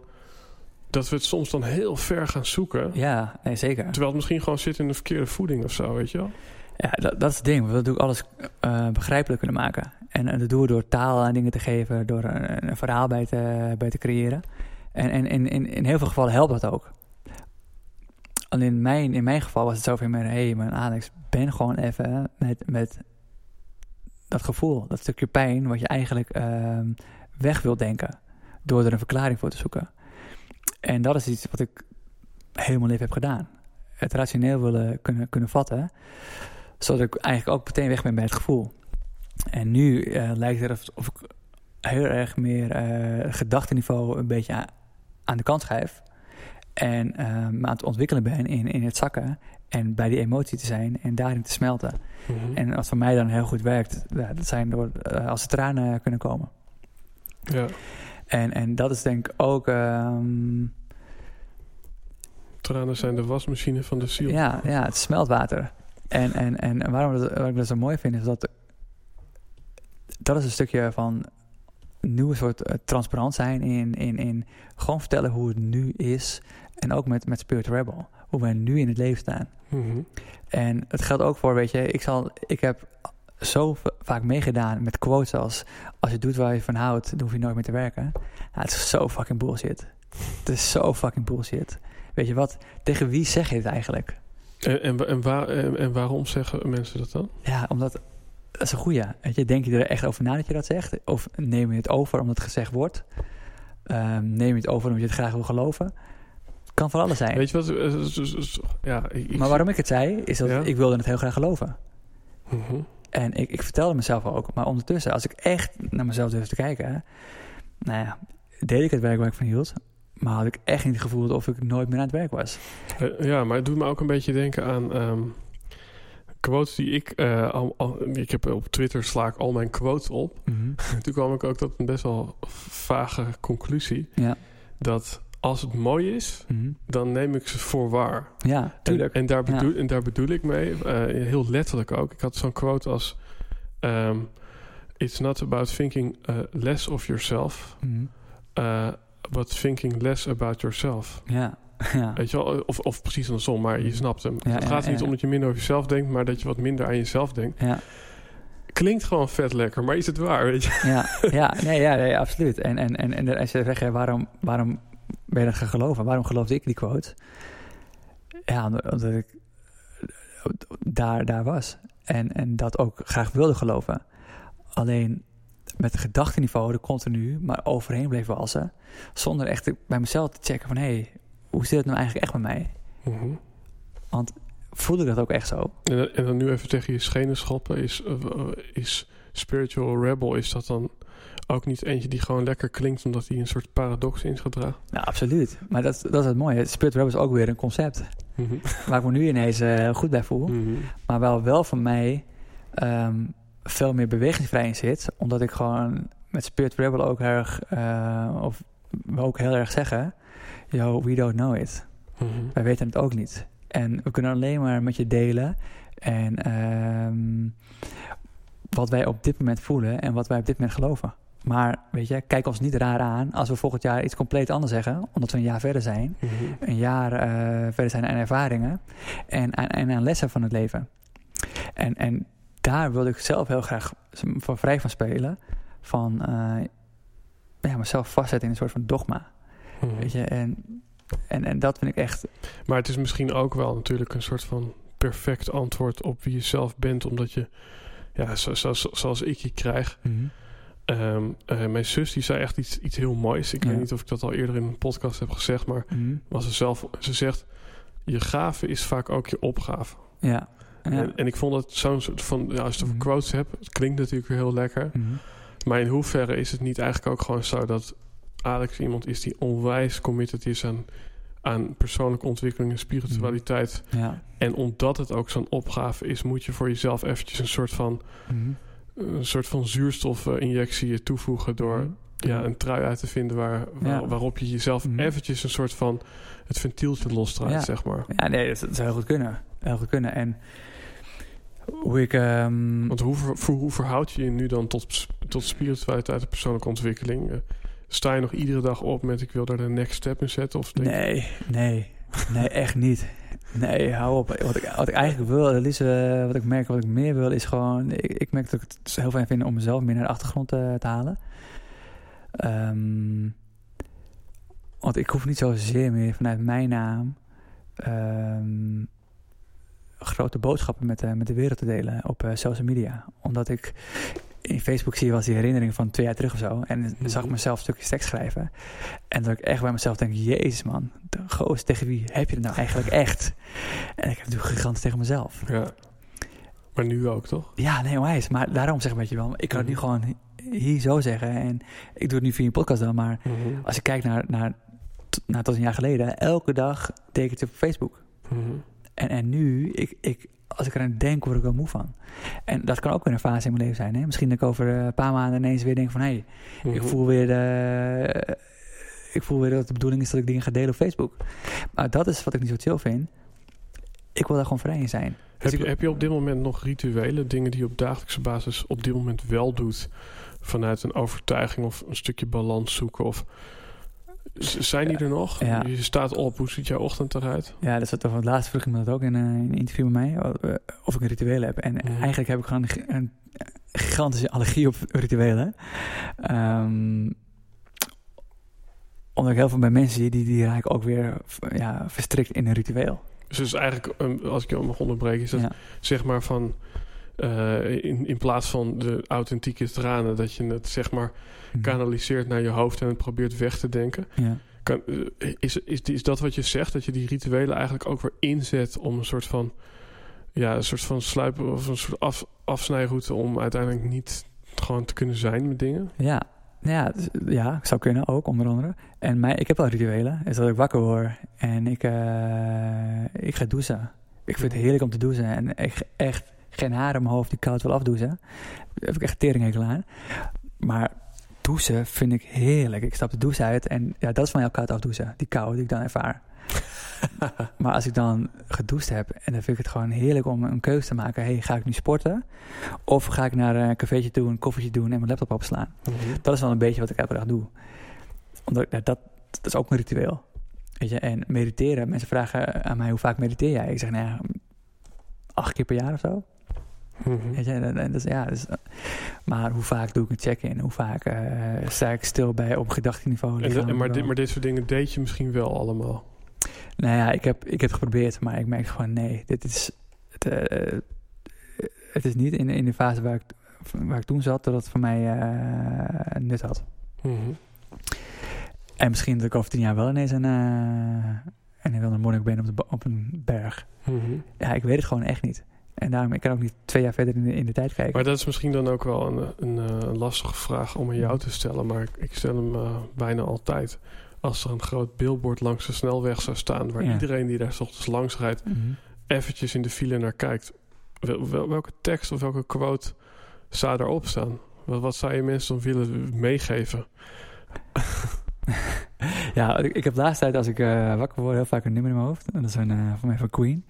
S1: dat we het soms dan heel ver gaan zoeken.
S2: Ja, nee, zeker.
S1: Terwijl het misschien gewoon zit in de verkeerde voeding of zo, weet je wel?
S2: Ja, dat, dat is het ding. We willen natuurlijk alles eh, begrijpelijk kunnen maken. En, dat doen we door taal aan dingen te geven, door een, verhaal bij te, bij te creëren. En, en in, in, heel veel gevallen helpt dat ook. Alleen in mijn, in mijn geval was het zo van, hé, hey, mijn Alex, ben gewoon even met, met dat gevoel, dat stukje pijn, wat je eigenlijk uh, weg wil denken. Door er een verklaring voor te zoeken. En dat is iets wat ik helemaal lief heb gedaan. Het rationeel willen kunnen, kunnen vatten, zodat ik eigenlijk ook meteen weg ben bij het gevoel. En nu uh, lijkt het of ik heel erg meer uh, gedachtenniveau een beetje aan, de kant schrijf. En uh, aan het ontwikkelen ben in, in het zakken. En bij die emotie te zijn en daarin te smelten. Mm -hmm. En wat voor mij dan heel goed werkt, dat zijn door als de tranen kunnen komen.
S1: Ja.
S2: En, en dat is denk ik ook. Um,
S1: Tranen zijn de wasmachine van de ziel.
S2: Ja, ja het smeltwater. En, en, en waarom dat, wat ik dat zo mooi vind, is dat. Dat is een stukje van nieuwe soort uh, transparant zijn in, in, in gewoon vertellen hoe het nu is. En ook met, met Spirit Rebel. Hoe wij nu in het leven staan.
S1: Mm -hmm.
S2: En het geldt ook voor, weet je, ik, zal, ik heb zo vaak meegedaan met quotes als... als je doet waar je van houdt, dan hoef je nooit meer te werken. Nou, het is zo fucking bullshit. Het is zo fucking bullshit. Weet je wat? Tegen wie zeg je het eigenlijk?
S1: En, en, en, waar, en waarom zeggen mensen dat dan?
S2: Ja, omdat... Dat is een goeie. Weet je, denk je er echt over na dat je dat zegt? Of neem je het over omdat het gezegd wordt? Um, neem je het over omdat je het graag wil geloven? Het kan van alles zijn.
S1: Weet je wat? Ja, ik,
S2: maar waarom ik het zei, is dat
S1: Ja?
S2: ik wilde het heel graag geloven.
S1: Mhm.
S2: En ik, ik vertelde mezelf ook. Maar ondertussen, als ik echt naar mezelf durfde te kijken... Nou ja, deed ik het werk waar ik van hield. Maar had ik echt niet het gevoel of ik nooit meer aan het werk was.
S1: Uh, ja, maar het doet me ook een beetje denken aan um, quotes die ik... Uh, al, al, ik heb op Twitter sla ik al mijn quotes op.
S2: Mm -hmm.
S1: Toen kwam ik ook tot een best wel vage conclusie.
S2: Ja.
S1: Dat als het mooi is,
S2: mm -hmm.
S1: dan neem ik ze voor waar.
S2: Ja, tuurlijk.
S1: En, en, daar, bedoel,
S2: ja.
S1: en daar bedoel ik mee, uh, heel letterlijk ook. Ik had zo'n quote als... Um, It's not about thinking uh, less of yourself...
S2: Mm -hmm.
S1: uh, but thinking less about yourself.
S2: Ja. ja.
S1: Weet je wel? Of, of precies andersom, maar je snapt hem.
S2: Ja,
S1: het gaat niet om dat je minder over jezelf denkt... maar dat je wat minder aan jezelf denkt.
S2: Ja.
S1: Klinkt gewoon vet lekker, maar is het waar, weet je?
S2: Ja, ja, nee, ja nee, absoluut. En, en, en, en als je zegt, waarom, waarom ben je dat gaan geloven? Waarom geloofde ik die quote? Ja, omdat ik daar, daar was. En, en dat ook graag wilde geloven. Alleen met het gedachtenniveau er continu maar overheen bleef walsen. Zonder echt bij mezelf te checken van... hé, hey, hoe zit het nou eigenlijk echt met mij?
S1: Mm -hmm.
S2: Want voelde ik dat ook echt zo.
S1: En, en dan nu even tegen je schenen schoppen. Is, uh, is Spiritual Rebel, is dat dan ook niet eentje die gewoon lekker klinkt... omdat hij een soort paradox in zich draagt?
S2: Nou, absoluut. Maar dat, dat is het mooie. Spirit Rebel is ook weer een concept.
S1: Mm -hmm.
S2: Waar ik me nu ineens uh, goed bij voel.
S1: Mm -hmm.
S2: Maar wel, wel van mij... Um, veel meer bewegingsvrij in zit. Omdat ik gewoon met Spirit Rebel ook erg... Uh, of we ook heel erg zeggen... Yo, we don't know it.
S1: Mm -hmm.
S2: Wij weten het ook niet. En we kunnen alleen maar met je delen. En um, wat wij op dit moment voelen en wat wij op dit moment geloven. Maar weet je, kijk ons niet raar aan als we volgend jaar iets compleet anders zeggen. Omdat we een jaar verder zijn.
S1: Mm -hmm.
S2: Een jaar uh, verder zijn aan ervaringen. En, en, en aan lessen van het leven. En, en daar wilde ik zelf heel graag van vrij van spelen. Van uh, ja, mezelf vastzetten in een soort van dogma.
S1: Mm -hmm.
S2: Weet je, en, en, en dat vind ik echt.
S1: Maar het is misschien ook wel natuurlijk een soort van perfect antwoord op wie je zelf bent. Omdat je, ja, zoals, zoals ik je krijg.
S2: Mm -hmm.
S1: um, uh, mijn zus die zei echt iets, iets heel moois. Ik
S2: Ja.
S1: weet niet of ik dat al eerder in een podcast heb gezegd. Maar
S2: Mm
S1: was ze zelf, ze zegt, je gave is vaak ook je opgave.
S2: Ja. ja.
S1: En, en, ik vond het zo'n soort van, ja, als je het over
S2: Mhm.
S1: quotes hebt, het klinkt natuurlijk heel lekker.
S2: Mm.
S1: Maar in hoeverre is het niet eigenlijk ook gewoon zo dat Alex iemand is die onwijs committed is aan, aan persoonlijke ontwikkeling en spiritualiteit.
S2: Ja.
S1: En omdat het ook zo'n opgave is, moet je voor jezelf eventjes een soort van,
S2: Mm
S1: een soort van zuurstofinjectie toevoegen door
S2: -hmm.
S1: ja, een trui uit te vinden waar, waar
S2: Ja.
S1: waarop je jezelf
S2: Mhm.
S1: eventjes een soort van het ventieltje losdraait,
S2: Ja.
S1: zeg maar.
S2: Ja, nee, dat, dat zou heel goed kunnen. Heel goed kunnen. En hoe ik... Um,
S1: Want hoe, ver, hoe verhoud je je nu dan tot, tot spiritualiteit en persoonlijke ontwikkeling? Uh, sta je nog iedere dag op met ik wil daar de next step in zetten? Of
S2: Nee, nee, nee, echt niet. Nee, hou op. Wat ik, wat ik eigenlijk wil, eh, wat ik merk, wat ik meer wil, is gewoon... Ik, ik merk dat ik het heel fijn vind om mezelf meer naar de achtergrond te, te halen. Ehm, want ik hoef niet zozeer meer vanuit mijn naam... ehm, grote boodschappen met, de met de wereld te delen op eh, social media. Omdat ik in Facebook zie je wel eens die herinneringen van twee jaar terug of zo. En zag ik
S1: Mhm.
S2: mezelf stukjes tekst schrijven. En dat ik echt bij mezelf denk, jezus man, de goos, tegen wie heb je het nou eigenlijk echt? En ik heb natuurlijk gigantisch tegen mezelf.
S1: Ja. Maar nu ook, toch?
S2: Ja, nee, wijs. Maar daarom zeg ik weet je wel, ik kan het nu
S1: Mhm.
S2: gewoon hier zo zeggen. En ik doe het nu via een podcast dan, maar als ik kijk naar, naar, naar tot een jaar geleden, elke dag het op Facebook.
S1: Mhm.
S2: En, en nu, ik, ik, als ik eraan denk, word ik wel moe van. En dat kan ook weer een fase in mijn leven zijn. Hè? Misschien dat ik over eh, een paar maanden ineens weer denk van... hé, hey, ik
S1: Mhm.
S2: voel weer de, ik voel weer dat de bedoeling is dat ik dingen ga delen op Facebook. Maar dat is wat ik niet zo chill vind. Ik wil daar gewoon vrij in zijn.
S1: Heb
S2: ik-
S1: je, heb je op dit moment nog rituelen, dingen die je op dagelijkse basis op dit moment wel doet, vanuit een overtuiging of een stukje balans zoeken? Of zijn die er nog?
S2: Ja.
S1: Je staat op, hoe ziet jouw ochtend eruit?
S2: Ja, dat is wat het laatste vroeg iemand dat ook in, eh, in een interview met mij. Of ik een ritueel heb. En
S1: Mhm.
S2: eigenlijk heb ik gewoon een, gi- een gigantische allergie op rituelen. Ehm, omdat ik heel veel bij mensen zie, die, die raken ook weer ja, verstrikt in een ritueel.
S1: Dus is eigenlijk, um, als ik je mag onderbreken, is dat
S2: Ja.
S1: zeg maar van. Eh, in, in plaats van de authentieke tranen, dat je het zeg maar
S2: Mhm.
S1: kanaliseert naar je hoofd en het probeert weg te denken.
S2: Ja.
S1: Kan, eh, is, is, is dat wat je zegt? Dat je die rituelen eigenlijk ook weer inzet om een soort van. Ja, een soort van sluipen of een soort af, afsnijroute om uiteindelijk niet gewoon te kunnen zijn met dingen?
S2: Ja, ja, ja, zou kunnen ook, onder andere. En mij, ik heb wel rituelen. Is dat ik wakker word en ik, eh, ik ga douchen. Ik vind het heerlijk om te douchen. En ik, echt geen haar in mijn hoofd die koud wil afdouchen. Daar heb ik echt teringhekel aan. Maar douchen vind ik heerlijk. Ik stap de douche uit en ja, dat is van jou koud afdouchen. Die kou die ik dan ervaar. maar als ik dan gedoucht heb en dan vind ik het gewoon heerlijk om een keuze te maken. Hey, ga ik nu sporten? Of ga ik naar een cafeetje toe, een koffietje doen en mijn laptop opslaan? Dat is wel een beetje wat ik elke dag doe. Omdat dat, dat is ook een ritueel. Weet je, en mediteren. Mensen vragen aan mij hoe vaak mediteer jij? Ik zeg, nou ja, acht keer per jaar of zo. Weet je, en, en dus, ja, dus, maar hoe vaak doe ik een check-in? Hoe vaak eh, sta ik stil bij op?
S1: En
S2: lichamelijk
S1: maar, dit, maar dit soort dingen deed je misschien wel allemaal.
S2: Nou ja, ik heb, ik heb geprobeerd, maar ik merk gewoon nee, dit is, het, eh, het is niet in, in de fase waar ik, waar ik toen zat, dat het voor mij eh, nut had.
S1: Mhm.
S2: En misschien dat ik over tien jaar wel ineens een, uh, een wilde monnik ben op, de, op een berg.
S1: Mhm.
S2: Ja, ik weet het gewoon echt niet. En daarom, ik kan ook niet twee jaar verder in de, in de tijd kijken.
S1: Maar dat is misschien dan ook wel een, een, eh, een lastige vraag om aan jou te stellen. Maar ik, ik stel hem eh, bijna altijd. Als er een groot billboard langs de snelweg zou staan... waar
S2: Ja.
S1: iedereen die daar 's ochtends langs rijdt...
S2: Mhm.
S1: eventjes in de file naar kijkt... wel- wel- welke tekst of welke quote zou daarop staan? Wat, wat zou je mensen dan willen meegeven?
S2: ja, ik, ik heb de laatste tijd als ik eh, wakker word heel vaak een nummer in mijn hoofd. En dat is een, van mij van Queen.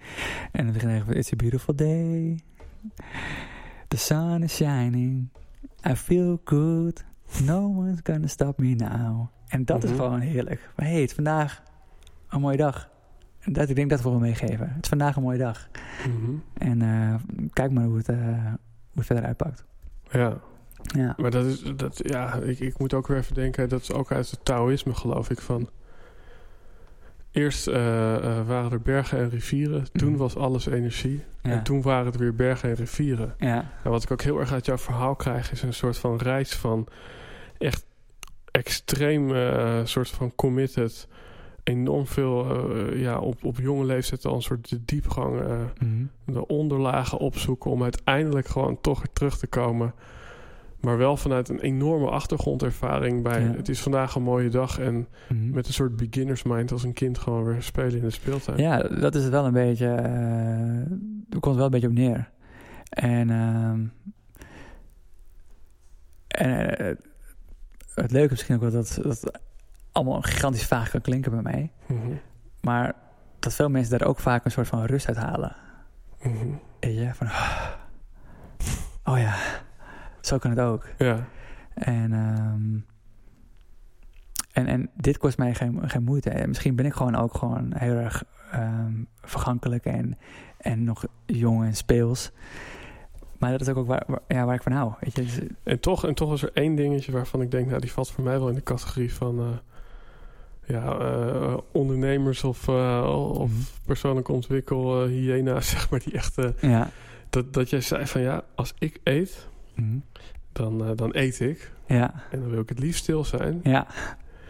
S2: En dan begin ik van It's a beautiful day. The sun is shining. I feel good. No one's gonna stop me now. En dat is
S1: Mhm.
S2: gewoon heerlijk. Maar hey, het is vandaag een mooie dag. En dat, ik denk dat we wel meegeven. Het is vandaag een mooie dag.
S1: Mhm.
S2: En eh, kijk maar hoe het, hoe het verder uitpakt.
S1: Ja,
S2: Ja.
S1: maar dat is... Dat, ja, ik, ik moet ook weer even denken... dat is ook uit het Taoïsme, geloof ik, van... Eerst eh, eh, waren er bergen en rivieren. Toen
S2: Mhm.
S1: was alles energie.
S2: Ja.
S1: En toen waren het weer bergen en rivieren.
S2: ja.
S1: En wat ik ook heel erg uit jouw verhaal krijg... is een soort van reis van... echt extreem eh, soort van committed... enorm veel ja, op, op jonge leeftijd al een soort de diepgang...
S2: Mhm.
S1: de onderlagen opzoeken... om uiteindelijk gewoon toch weer terug te komen... Maar wel vanuit een enorme achtergrondervaring bij...
S2: Ja.
S1: het is vandaag een mooie dag... en
S2: Mhm.
S1: met een soort beginners mind als een kind gewoon weer spelen in de speeltuin.
S2: Ja, dat is het wel een beetje. eh daar komt wel een beetje op neer. En, ehm, en eh, het leuke is misschien ook wel dat dat allemaal gigantisch vaag kan klinken bij mij.
S1: Mhm.
S2: Maar dat veel mensen daar ook vaak een soort van rust uit halen. Weet je, van. Oh ja, zo kan het ook.
S1: Ja.
S2: En, ehm, En, en dit kost mij geen, geen moeite. En misschien ben ik gewoon ook gewoon heel erg ehm, vergankelijk en, en nog jong en speels. Maar dat is ook, ook waar, waar- ja, waar ik van hou. Weet je? Dus,
S1: En toch, en toch is er één dingetje waarvan ik denk, nou, die valt voor mij wel in de categorie van eh, ja, eh, ondernemers of, eh, of
S2: Mhm.
S1: persoonlijke ontwikkel eh hyena's, zeg maar, die echt. eh,
S2: ja.
S1: dat, dat jij zei van ja, als ik eet,
S2: Mhm.
S1: Dan, eh, dan eet ik.
S2: ja,
S1: En dan wil ik het liefst stil zijn.
S2: ja,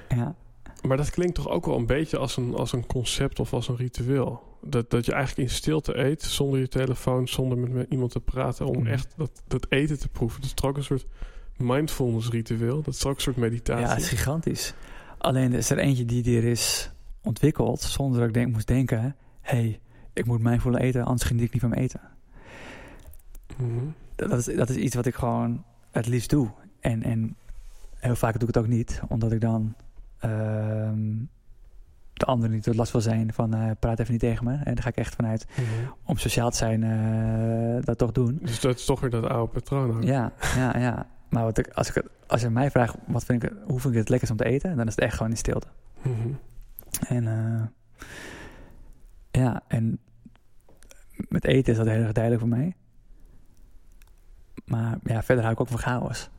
S2: ja,
S1: Maar dat klinkt toch ook wel een beetje als een, als een concept of als een ritueel. Dat, dat je eigenlijk in stilte eet, zonder je telefoon, zonder met, met iemand te praten, om
S2: Mhm.
S1: echt dat, dat eten te proeven. Dat is toch ook een soort mindfulness ritueel. Dat is ook een soort meditatie.
S2: ja, het is gigantisch. Alleen is er eentje die er is ontwikkeld zonder dat ik denk, moest denken... hé, hey, ik moet mindful eten, anders geniet ik niet van mijn eten.
S1: Mhm.
S2: Dat is, dat is iets wat ik gewoon het liefst doe. En, en heel vaak doe ik het ook niet, omdat ik dan ehm, de anderen niet tot last wil zijn van eh, praat even niet tegen me. En dan ga ik echt vanuit
S1: Mhm.
S2: om sociaal te zijn eh, dat toch doen.
S1: Dus dat is toch weer dat oude patroon. ook.
S2: Ja, ja, ja. Maar wat ik, als, ik, als je mij vraagt wat vind ik, hoe vind ik het lekkerst om te eten, dan is het echt gewoon in stilte.
S1: Mhm.
S2: En eh, ja, en met eten is dat heel erg duidelijk voor mij. Maar ja, verder hou ik ook van chaos.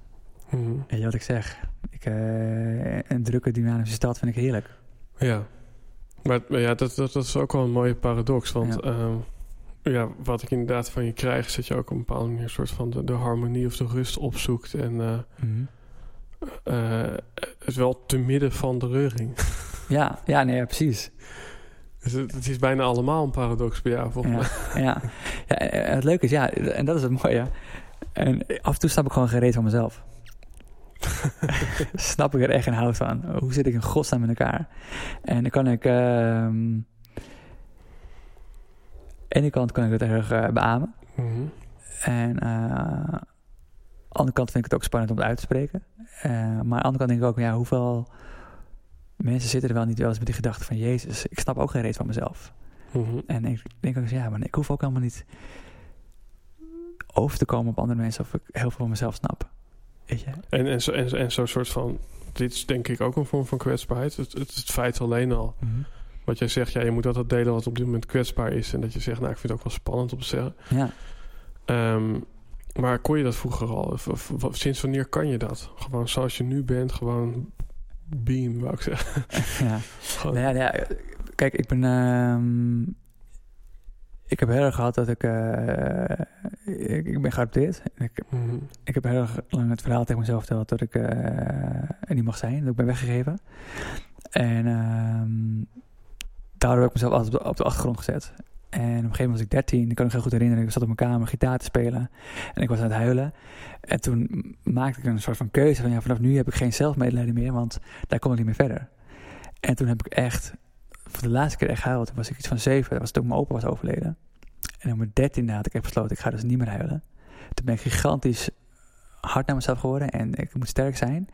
S1: Mhm.
S2: Weet je wat ik zeg? Ik, eh, een drukke, dynamische stad vind ik heerlijk.
S1: Ja, maar ja, dat, dat, dat is ook wel een mooie paradox. Want
S2: Ja.
S1: ja. ja, wat ik inderdaad van je krijg, is dat je ook op een bepaalde manier een soort van de, de harmonie of de rust opzoekt. En eh, eh, het wel te midden van de reuring.
S2: Ja, ja, nee, ja, precies.
S1: Dus het, het is bijna allemaal een paradox bij jou, volgens
S2: Ja,
S1: mij.
S2: ja. ja, het leuke is, ja, en dat is het mooie. En af en toe snap ik gewoon gereed van mezelf. snap ik er echt geen hout van. Hoe zit ik in godsnaam in elkaar? En dan kan ik... aan de ene kant kan ik het erg eh, beamen.
S1: Mhm.
S2: En eh, aan de andere kant vind ik het ook spannend om het uit te spreken. Eh, maar aan de andere kant denk ik ook, ja, hoeveel mensen zitten er wel niet wel eens met die gedachte van... Jezus, ik snap ook geen reet van mezelf.
S1: Mhm.
S2: En ik denk ook, eens, ja, maar ik hoef ook helemaal niet over te komen op andere mensen of ik heel veel van mezelf snap. Weet je?
S1: En, en, zo, en, en zo'n soort van... Dit is denk ik ook een vorm van kwetsbaarheid. Het, het, het feit alleen al wat jij zegt, ja, je moet altijd delen wat op dit moment kwetsbaar is. En dat je zegt, nou, ik vind het ook wel spannend om te zeggen.
S2: Ja.
S1: Ehm, maar kon je dat vroeger al? Of, of- of sinds wanneer kan je dat? Gewoon zoals je nu bent, gewoon beam, wou ik zeggen.
S2: ja. Nou ja, nou ja, kijk, ik ben. ehm, ik heb heel erg gehad dat ik. eh, ik, ik ben geadopteerd. Ik,
S1: Mhm.
S2: ik heb heel lang het verhaal tegen mezelf verteld dat ik eh, er niet mag zijn. Dat ik ben weggegeven. En ehm, daardoor heb ik mezelf altijd op de, op de achtergrond gezet. En op een gegeven moment was ik 13. Ik kan me heel goed herinneren. Ik zat op mijn kamer gitaar te spelen. En ik was aan het huilen. En toen maakte ik een soort van keuze van ja, vanaf nu heb ik geen zelfmedelijden meer, want daar kom ik niet meer verder. En toen heb ik echt, voor de laatste keer echt gehuild. Toen was ik iets van zeven. Dat was toen mijn opa was overleden. En mijn dertiende had ik echt besloten, ik ga dus niet meer huilen. Toen ben ik gigantisch hard naar mezelf geworden en ik moet sterk zijn.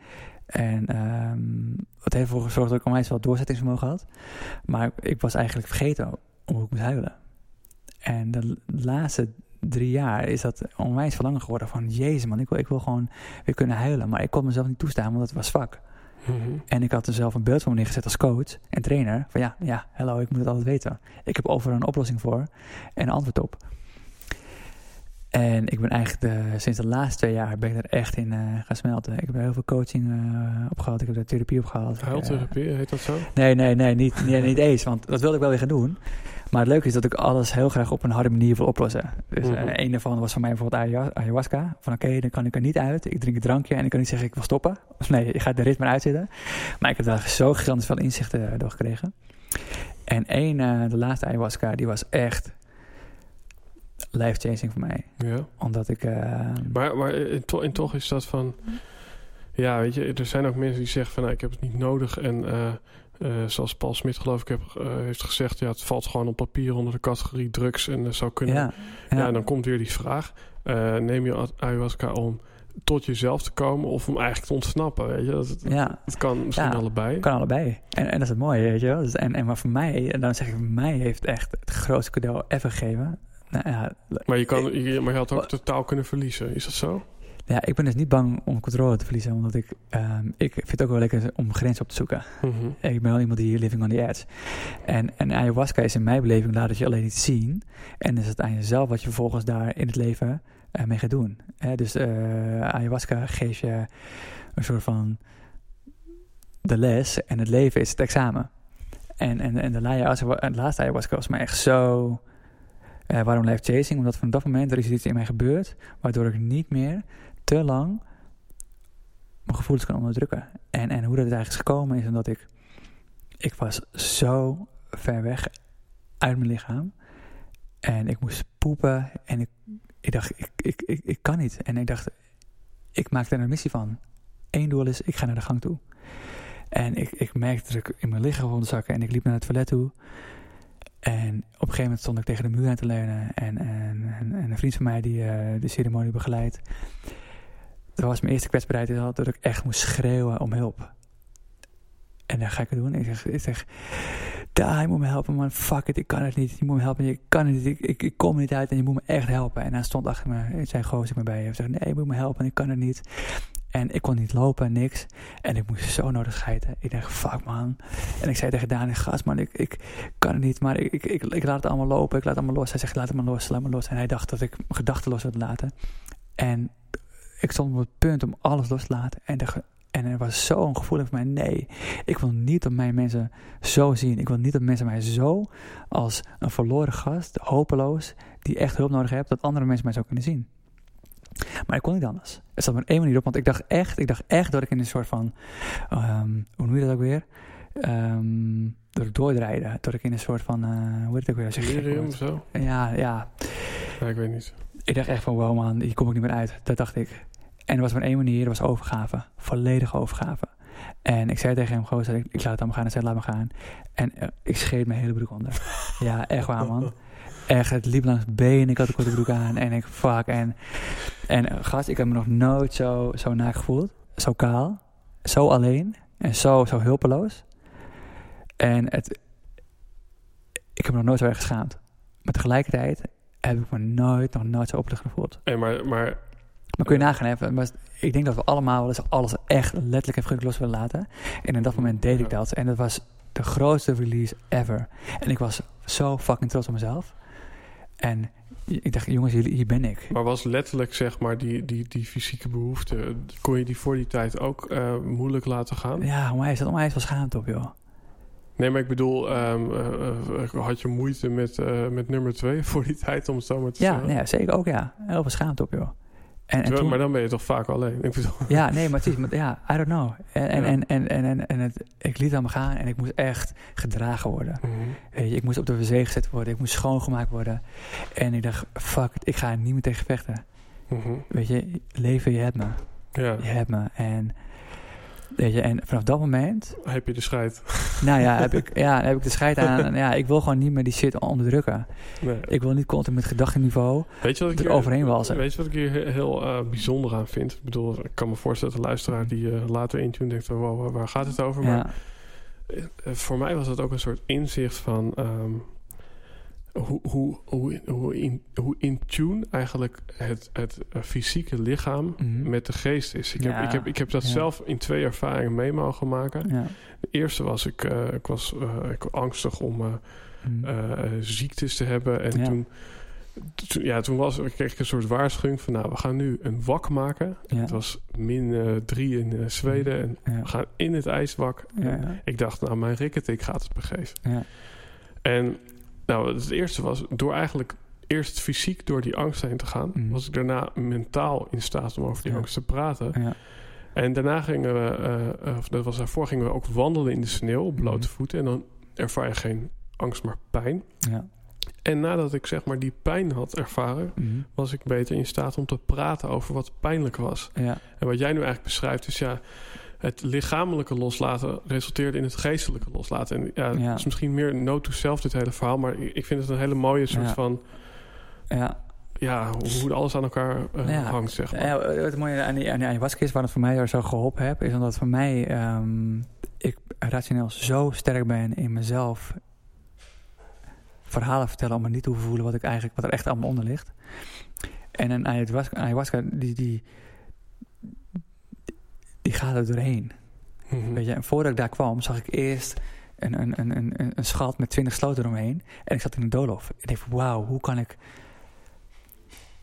S2: En ehm wat heeft ervoor gezorgd dat ik onwijs wel doorzettingsvermogen had. Maar ik was eigenlijk vergeten hoe ik moest huilen. En de laatste drie jaar is dat onwijs verlangen geworden van... Jezus man, ik wil, ik wil gewoon weer kunnen huilen. Maar ik kon mezelf niet toestaan, want het was zwak.
S1: Mhm.
S2: En ik had er zelf een beeld van me neergezet als coach en trainer. Van ja, ja, hallo, ik moet het altijd weten. Ik heb overal een oplossing voor en een antwoord op. En ik ben eigenlijk de, sinds de laatste twee jaar ben ik er echt in eh, gaan smelten. Ik heb heel veel coaching eh op gehad. Ik heb er therapie op gehad.
S1: Huiltherapie, heet dat zo?
S2: Nee, nee, nee, niet, niet, niet eens. Want dat wilde ik wel weer gaan doen. Maar het leuke is dat ik alles heel graag op een harde manier wil oplossen. Dus eh,
S1: Mhm.
S2: een daarvan was voor mij bijvoorbeeld ayahu- ayahuasca. Van oké, dan kan ik er niet uit. Ik drink een drankje en ik kan niet zeggen ik wil stoppen. Of nee, je gaat de ritme uitzitten. Maar ik heb daar zo gigantisch veel inzichten eh, door gekregen. En één, eh, de laatste ayahuasca, die was echt life-changing voor mij.
S1: Ja.
S2: Omdat ik... eh,
S1: Maar, maar en, to- en toch is dat van... Ja, weet je, er zijn ook mensen die zeggen van... Nou, ik heb het niet nodig. En eh, eh, zoals Paul Smit geloof ik heb, heeft gezegd... Ja, het valt gewoon op papier onder de categorie drugs. En dat zou kunnen...
S2: ja,
S1: Ja,
S2: ja,
S1: en dan komt weer die vraag. eh, neem je ayahuasca om tot jezelf te komen... of om eigenlijk te ontsnappen, weet je? Dat, het,
S2: ja.
S1: het kan misschien
S2: Ja.
S1: allebei.
S2: Kan allebei. En, en dat is het mooie, weet je wel. Dus, en, en maar voor mij, en dan zeg ik, voor mij heeft echt het grootste cadeau ever gegeven. Nou, ja,
S1: Maar je, kan, je, maar je had ook totaal kunnen verliezen. Is dat zo?
S2: Ja, ik ben dus niet bang om controle te verliezen, omdat ik, ehm, ik vind het ook wel lekker om grenzen op te zoeken.
S1: Mhm.
S2: Ik ben wel iemand die living on the edge. En, en ayahuasca is in mijn beleving laat het je alleen niet zien. En is het aan jezelf wat je vervolgens daar in het leven eh, mee gaat doen. Hè, dus eh, ayahuasca geeft je een soort van de les en het leven is het examen. En, en, en de laatste ayahuasca was mij echt zo... eh, waarom life chasing? Omdat van dat moment er is iets in mij gebeurd... waardoor ik niet meer te lang mijn gevoelens kan onderdrukken. En, en hoe dat eigenlijk is gekomen is omdat ik... Ik was zo ver weg uit mijn lichaam. En ik moest poepen. En ik, ik dacht, ik, ik, ik, ik kan niet. En ik dacht, ik maak er een missie van. Eén doel is, ik ga naar de gang toe. En ik, ik merkte dat ik in mijn lichaam te zakken. En ik liep naar het toilet toe. En op een gegeven moment stond ik tegen de muur aan te leunen. En, en, en, en een vriend van mij die eh, de ceremonie begeleidt. Dat was mijn eerste kwetsbaarheid. Dat ik echt moest schreeuwen om hulp. En dan ga ik het doen. Ik zeg, ik zeg daar, je moet me helpen man. Fuck it, ik kan het niet. Je moet me helpen. Je kan het niet. Ik, ik, ik kom er niet uit en je moet me echt helpen. En hij stond achter me. Zijn gozer me bij. Hij zei, nee, je moet me helpen. Ik kan het niet. En ik kon niet lopen, niks. En ik moest zo nodig schijten. Ik dacht, fuck man. En ik zei tegen Daan, gast man, ik, ik kan het niet. Maar ik, ik, ik, laat het allemaal lopen. Ik laat het allemaal los. Hij zegt, laat het maar los, laat maar los. En hij dacht dat ik gedachten los wilde laten. En ik stond op het punt om alles los te laten. En, en er was zo'n gevoel voor mij, nee. Ik wil niet dat mijn mensen zo zien. Ik wil niet dat mensen mij zo als een verloren gast, hopeloos, die echt hulp nodig heeft, dat andere mensen mij zo kunnen zien. Maar ik kon niet anders. Er zat maar één manier op, want ik dacht echt, ik dacht echt dat ik in een soort van, um, hoe noem je dat ook weer? Um, dat ik doordraaide. Dat ik in een soort van, uh, hoe heet het ook weer?
S1: Delirium of zo?
S2: Ja, ja.
S1: Ja, ik weet niet.
S2: Ik dacht echt van, wow man, hier kom ik niet meer uit. Dat dacht ik. En er was maar één manier, dat was overgave. Volledige overgave. En ik zei tegen hem, gozer, ik, ik laat het allemaal gaan. Hij zei, laat me gaan. En uh, ik scheet mijn hele broek onder. ja, echt waar man. Echt, het liep langs benen. Ik had een korte broek aan. En ik, fuck. En, en uh, gast, ik heb me nog nooit zo, zo gevoeld. Zo kaal. Zo alleen. En zo, zo hulpeloos. En het... Ik heb me nog nooit zo erg geschaamd. Maar tegelijkertijd heb ik me nooit, nog nooit zo oplucht gevoeld.
S1: Hey, maar, maar
S2: maar kun je nagaan, hè, maar ik denk dat we allemaal wel eens alles echt letterlijk en figuurlijk los willen laten. En in dat moment deed ik dat. En dat was de grootste release ever. En ik was zo fucking trots op mezelf. En ik dacht, jongens, hier, hier ben ik.
S1: Maar was letterlijk, zeg maar, die, die, die fysieke behoefte... kon je die voor die tijd ook uh, moeilijk laten gaan?
S2: Ja, maar hij is onwijs wel schaamte op, joh.
S1: Nee, maar ik bedoel, um, uh, had je moeite met, uh, met nummer twee voor die tijd, om het zo maar te
S2: ja,
S1: zeggen?
S2: Ja, zeker ook, ja. Heel veel schaamte op, joh.
S1: En, en toen, maar dan ben je toch vaak alleen? Ik bedoel.
S2: Ja, nee, maar het is, ja, I don't know. En, en, ja. en, en, en, en, en het, ik liet me gaan en ik moest echt gedragen worden.
S1: Mm -hmm.
S2: Weet je, ik moest op de wc gezet worden, ik moest schoongemaakt worden. En ik dacht, fuck it, ik ga er niet meer tegen vechten.
S1: Mm -hmm.
S2: Weet je, leven, je hebt me.
S1: Ja.
S2: Je hebt me. En, weet je, en vanaf dat moment...
S1: Heb je de scheid.
S2: Nou ja, heb ik, ja, heb ik de scheid aan. Ja, ik wil gewoon niet meer die shit onderdrukken.
S1: Nee.
S2: Ik wil niet continu met gedachtenniveau
S1: weet je wat ik
S2: er overheen walsen.
S1: Weet je wat ik hier heel uh, bijzonder aan vind? Ik bedoel, ik kan me voorstellen dat de luisteraar die uh, later intune denkt... Wow, waar gaat het over?
S2: Ja.
S1: Maar uh, voor mij was het ook een soort inzicht van... Um, hoe, hoe, hoe, hoe, in, hoe in tune eigenlijk het, het fysieke lichaam
S2: Mhm.
S1: met de geest is. Ik,
S2: Ja.
S1: heb, ik, heb, ik heb dat
S2: Ja.
S1: zelf in twee ervaringen mee mogen maken.
S2: Ja.
S1: De eerste was, ik, uh, ik was uh, ik was angstig om uh,
S2: Mm.
S1: ziektes te hebben. En
S2: Ja.
S1: toen, toen, ja, toen was, kreeg ik een soort waarschuwing van... nou, we gaan nu een wak maken.
S2: Ja.
S1: Het was min uh, drie in Zweden. En
S2: Ja.
S1: we gaan in het ijswak.
S2: Ja, ja.
S1: Ik dacht, nou, mijn rikketik gaat het begeven.
S2: Ja.
S1: En nou, het eerste was door eigenlijk eerst fysiek door die angst heen te gaan,
S2: Mhm.
S1: was ik daarna mentaal in staat om over die
S2: Ja.
S1: angst te praten.
S2: Ja.
S1: En daarna gingen we, uh, of dat was daarvoor, gingen we ook wandelen in de sneeuw op blote
S2: Mhm.
S1: voeten. En dan ervaar je geen angst, maar pijn.
S2: Ja.
S1: En nadat ik zeg maar die pijn had ervaren,
S2: Mhm.
S1: was ik beter in staat om te praten over wat pijnlijk was.
S2: Ja.
S1: En wat jij nu eigenlijk beschrijft is ja, het lichamelijke loslaten resulteerde in het geestelijke loslaten. En ja,
S2: Ja.
S1: het is misschien meer note to self dit hele verhaal, maar ik vind het een hele mooie soort
S2: Ja.
S1: van
S2: Ja.
S1: ja, hoe, alles aan elkaar eh, hangt, zeg maar.
S2: Ja, het mooie aan die, aan die ayahuasca is, waar het voor mij zo geholpen heb, is omdat voor mij ehm, ik rationeel zo sterk ben in mezelf verhalen vertellen om me niet te hoeven voelen wat ik eigenlijk wat er echt allemaal onder ligt. En een ayahuasca, ayahuasca die, die, die gaat er doorheen.
S1: Mhm.
S2: Weet je, en voordat ik daar kwam, zag ik eerst een, een, een, een, een- schat met 20 sloten eromheen. En ik zat in een doolhof. Ik dacht, wauw, hoe kan ik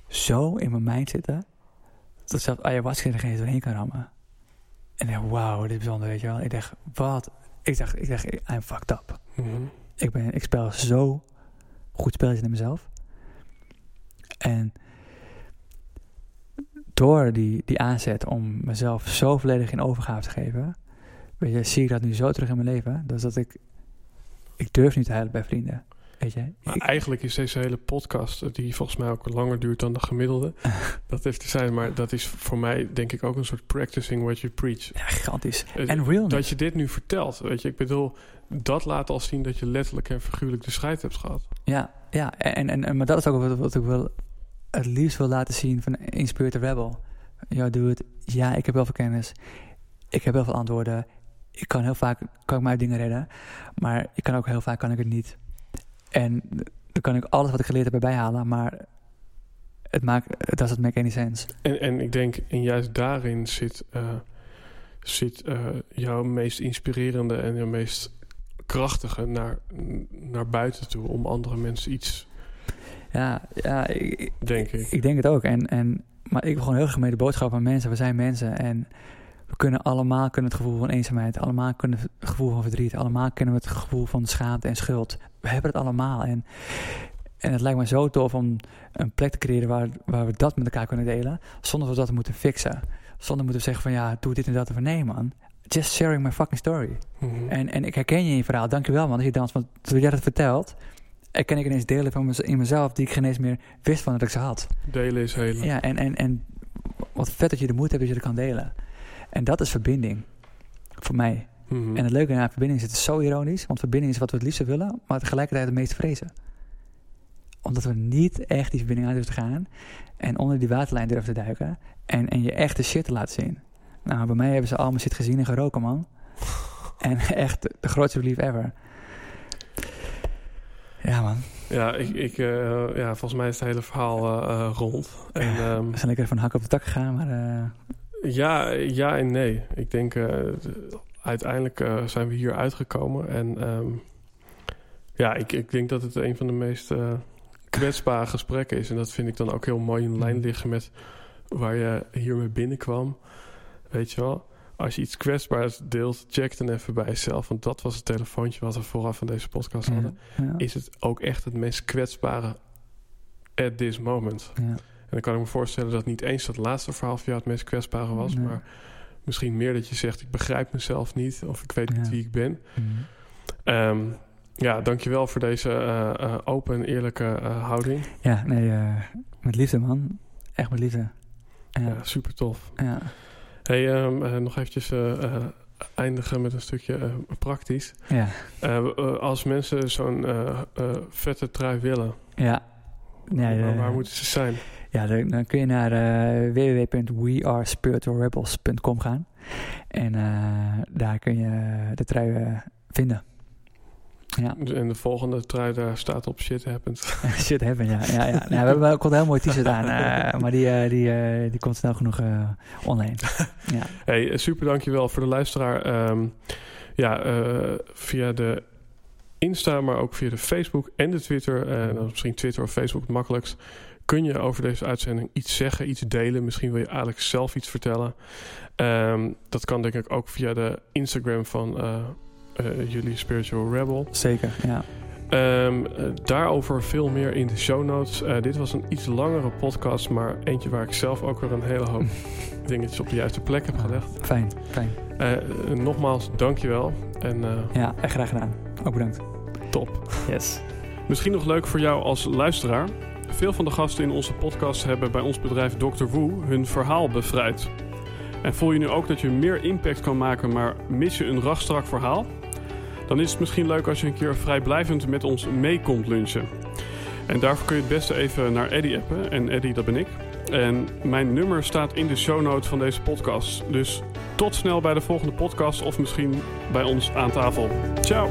S2: zo in mijn mind zitten dat zelfs ayahuasca er geen doorheen kan rammen. En ik dacht, wauw, dit is bijzonder, weet je wel. Ik dacht, wat? Ik dacht, ik dacht, I'm fucked up.
S1: Mhm.
S2: Ik, ben, ik speel zo goed spelletjes in mezelf. En door die, die aanzet om mezelf zo volledig in overgave te geven, weet je, zie ik dat nu zo terug in mijn leven. Dus dat ik, ik durf nu te huilen bij vrienden. Weet je,
S1: Maar
S2: ik,
S1: eigenlijk is deze hele podcast, die volgens mij ook langer duurt dan de gemiddelde, dat heeft te zijn, maar dat is voor mij denk ik ook een soort practicing what you preach.
S2: ja, gigantisch.
S1: Eh,
S2: En realness.
S1: Dat je dit nu vertelt, weet je, ik bedoel, dat laat al zien dat je letterlijk en figuurlijk de scheid hebt gehad.
S2: Ja, ja en, en, en, maar dat is ook wat, wat ik wil, het liefst wil laten zien van Inspirit the Rebel. Ja, doe het. Ja, ik heb heel veel kennis. Ik heb heel veel antwoorden. Ik kan heel vaak kan ik mij dingen redden. Maar ik kan ook heel vaak kan ik het niet. En dan kan ik alles wat ik geleerd heb erbij halen. Maar het maakt, het doesn't make any sense.
S1: En, en ik denk, en juist daarin zit, eh, zit eh, jouw meest inspirerende en jouw meest krachtige naar, naar buiten toe om andere mensen iets,
S2: Ja, ja ik,
S1: denk ik.
S2: Ik denk het ook. En, en, maar ik wil gewoon heel graag mee de boodschap aan mensen. We zijn mensen en we kunnen allemaal kunnen het gevoel van eenzaamheid. Allemaal kunnen het gevoel van verdriet. Allemaal kunnen we het gevoel van schaamte en schuld. We hebben het allemaal. En, en het lijkt me zo tof om een plek te creëren waar, waar we dat met elkaar kunnen delen. Zonder dat we dat moeten fixen. Zonder moeten we zeggen van ja, doe dit en dat. Of nee man, just sharing my fucking story.
S1: Mhm.
S2: En, en ik herken je in je verhaal. Dankjewel man, als je dans. Want toen jij dat vertelt, herken ik ineens delen van mez- in mezelf die ik geen eens meer wist van dat ik ze had.
S1: Delen is helen.
S2: Ja, en, en, en wat vet dat je de moed hebt dat je dat kan delen. En dat is verbinding. Voor mij.
S1: Mhm.
S2: En het leuke aan verbinding is, het is zo ironisch. Want verbinding is wat we het liefste willen, maar tegelijkertijd het meest vrezen. Omdat we niet echt die verbinding uit durven te gaan. En onder die waterlijn durven te duiken. En, en je echte shit te laten zien. Nou, bij mij hebben ze allemaal shit gezien en geroken, man. en echt de, de grootste belief ever. Ja, man.
S1: Ja, ik, ik, eh, ja, volgens mij is het hele verhaal eh, eh, rond. En, ehm,
S2: We zijn lekker van hak op de tak gegaan, maar...
S1: ja, ja en nee. Ik denk, de- uiteindelijk zijn we hier uitgekomen. En ehm, ja, ik, ik denk dat het een van de meest kwetsbare gesprekken is. En dat vind ik dan ook heel mooi in lijn liggen met waar je hiermee binnenkwam. Weet je wel? Als je iets kwetsbaars deelt, check dan even bij jezelf. Want dat was het telefoontje wat we vooraf van deze podcast hadden.
S2: ja,
S1: Is het ook echt het meest kwetsbare at this moment?
S2: ja.
S1: En dan kan ik me voorstellen dat niet eens dat laatste verhaal van jou het meest kwetsbare was.
S2: Nee.
S1: Maar misschien meer dat je zegt, ik begrijp mezelf niet. Of ik weet niet
S2: Ja.
S1: wie ik ben.
S2: Mhm.
S1: Ehm ja, dankjewel voor deze eh, eh, open en eerlijke eh, houding.
S2: Ja, nee, met liefde, man. Echt met liefde.
S1: Ja.
S2: Ja,
S1: super tof.
S2: ja.
S1: Hey, ehm, eh, nog eventjes eh, eh, eindigen met een stukje praktisch.
S2: ja.
S1: Als mensen zo'n vette trui willen,
S2: ja. Ja,
S1: waar, waar moeten ze zijn?
S2: ja, dan, dan kun je naar www.wearespiritualrebels.com gaan. En daar kun je de trui vinden. Ja.
S1: En de volgende trui daar staat op shit happens.
S2: shit happen, ja. ja, ja. Nou, we hebben ook een heel mooi t-shirt aan. Uh, maar die, uh, die, uh, die komt snel genoeg online. ja.
S1: Hey, super dankjewel voor de luisteraar. Um, ja, via de Insta, maar ook via de Facebook en de Twitter. En misschien Twitter of Facebook het makkelijkst. Kun je over deze uitzending iets zeggen, iets delen? Misschien wil je eigenlijk zelf iets vertellen. Um, dat kan denk ik ook via de Instagram van jullie Spiritual Rebel.
S2: Zeker, ja.
S1: Um, uh, daarover veel meer in de show notes. Uh, dit was een iets langere podcast, maar eentje waar ik zelf ook weer een hele hoop dingetjes op de juiste plek heb gelegd.
S2: Oh, fijn, fijn.
S1: Uh, nogmaals, dankjewel. En, uh,
S2: ja, echt graag gedaan. Ook bedankt.
S1: Top.
S2: Yes.
S1: Misschien nog leuk voor jou als luisteraar. Veel van de gasten in onze podcast hebben bij ons bedrijf Dr. Woe hun verhaal bevrijd. En voel je nu ook dat je meer impact kan maken, maar mis je een rachtstrak verhaal? Dan is het misschien leuk als je een keer vrijblijvend met ons mee komt lunchen. En daarvoor kun je het beste even naar Eddie appen. En Eddie, dat ben ik. En mijn nummer staat in de show notes van deze podcast. Dus tot snel bij de volgende podcast of misschien bij ons aan tafel. Ciao!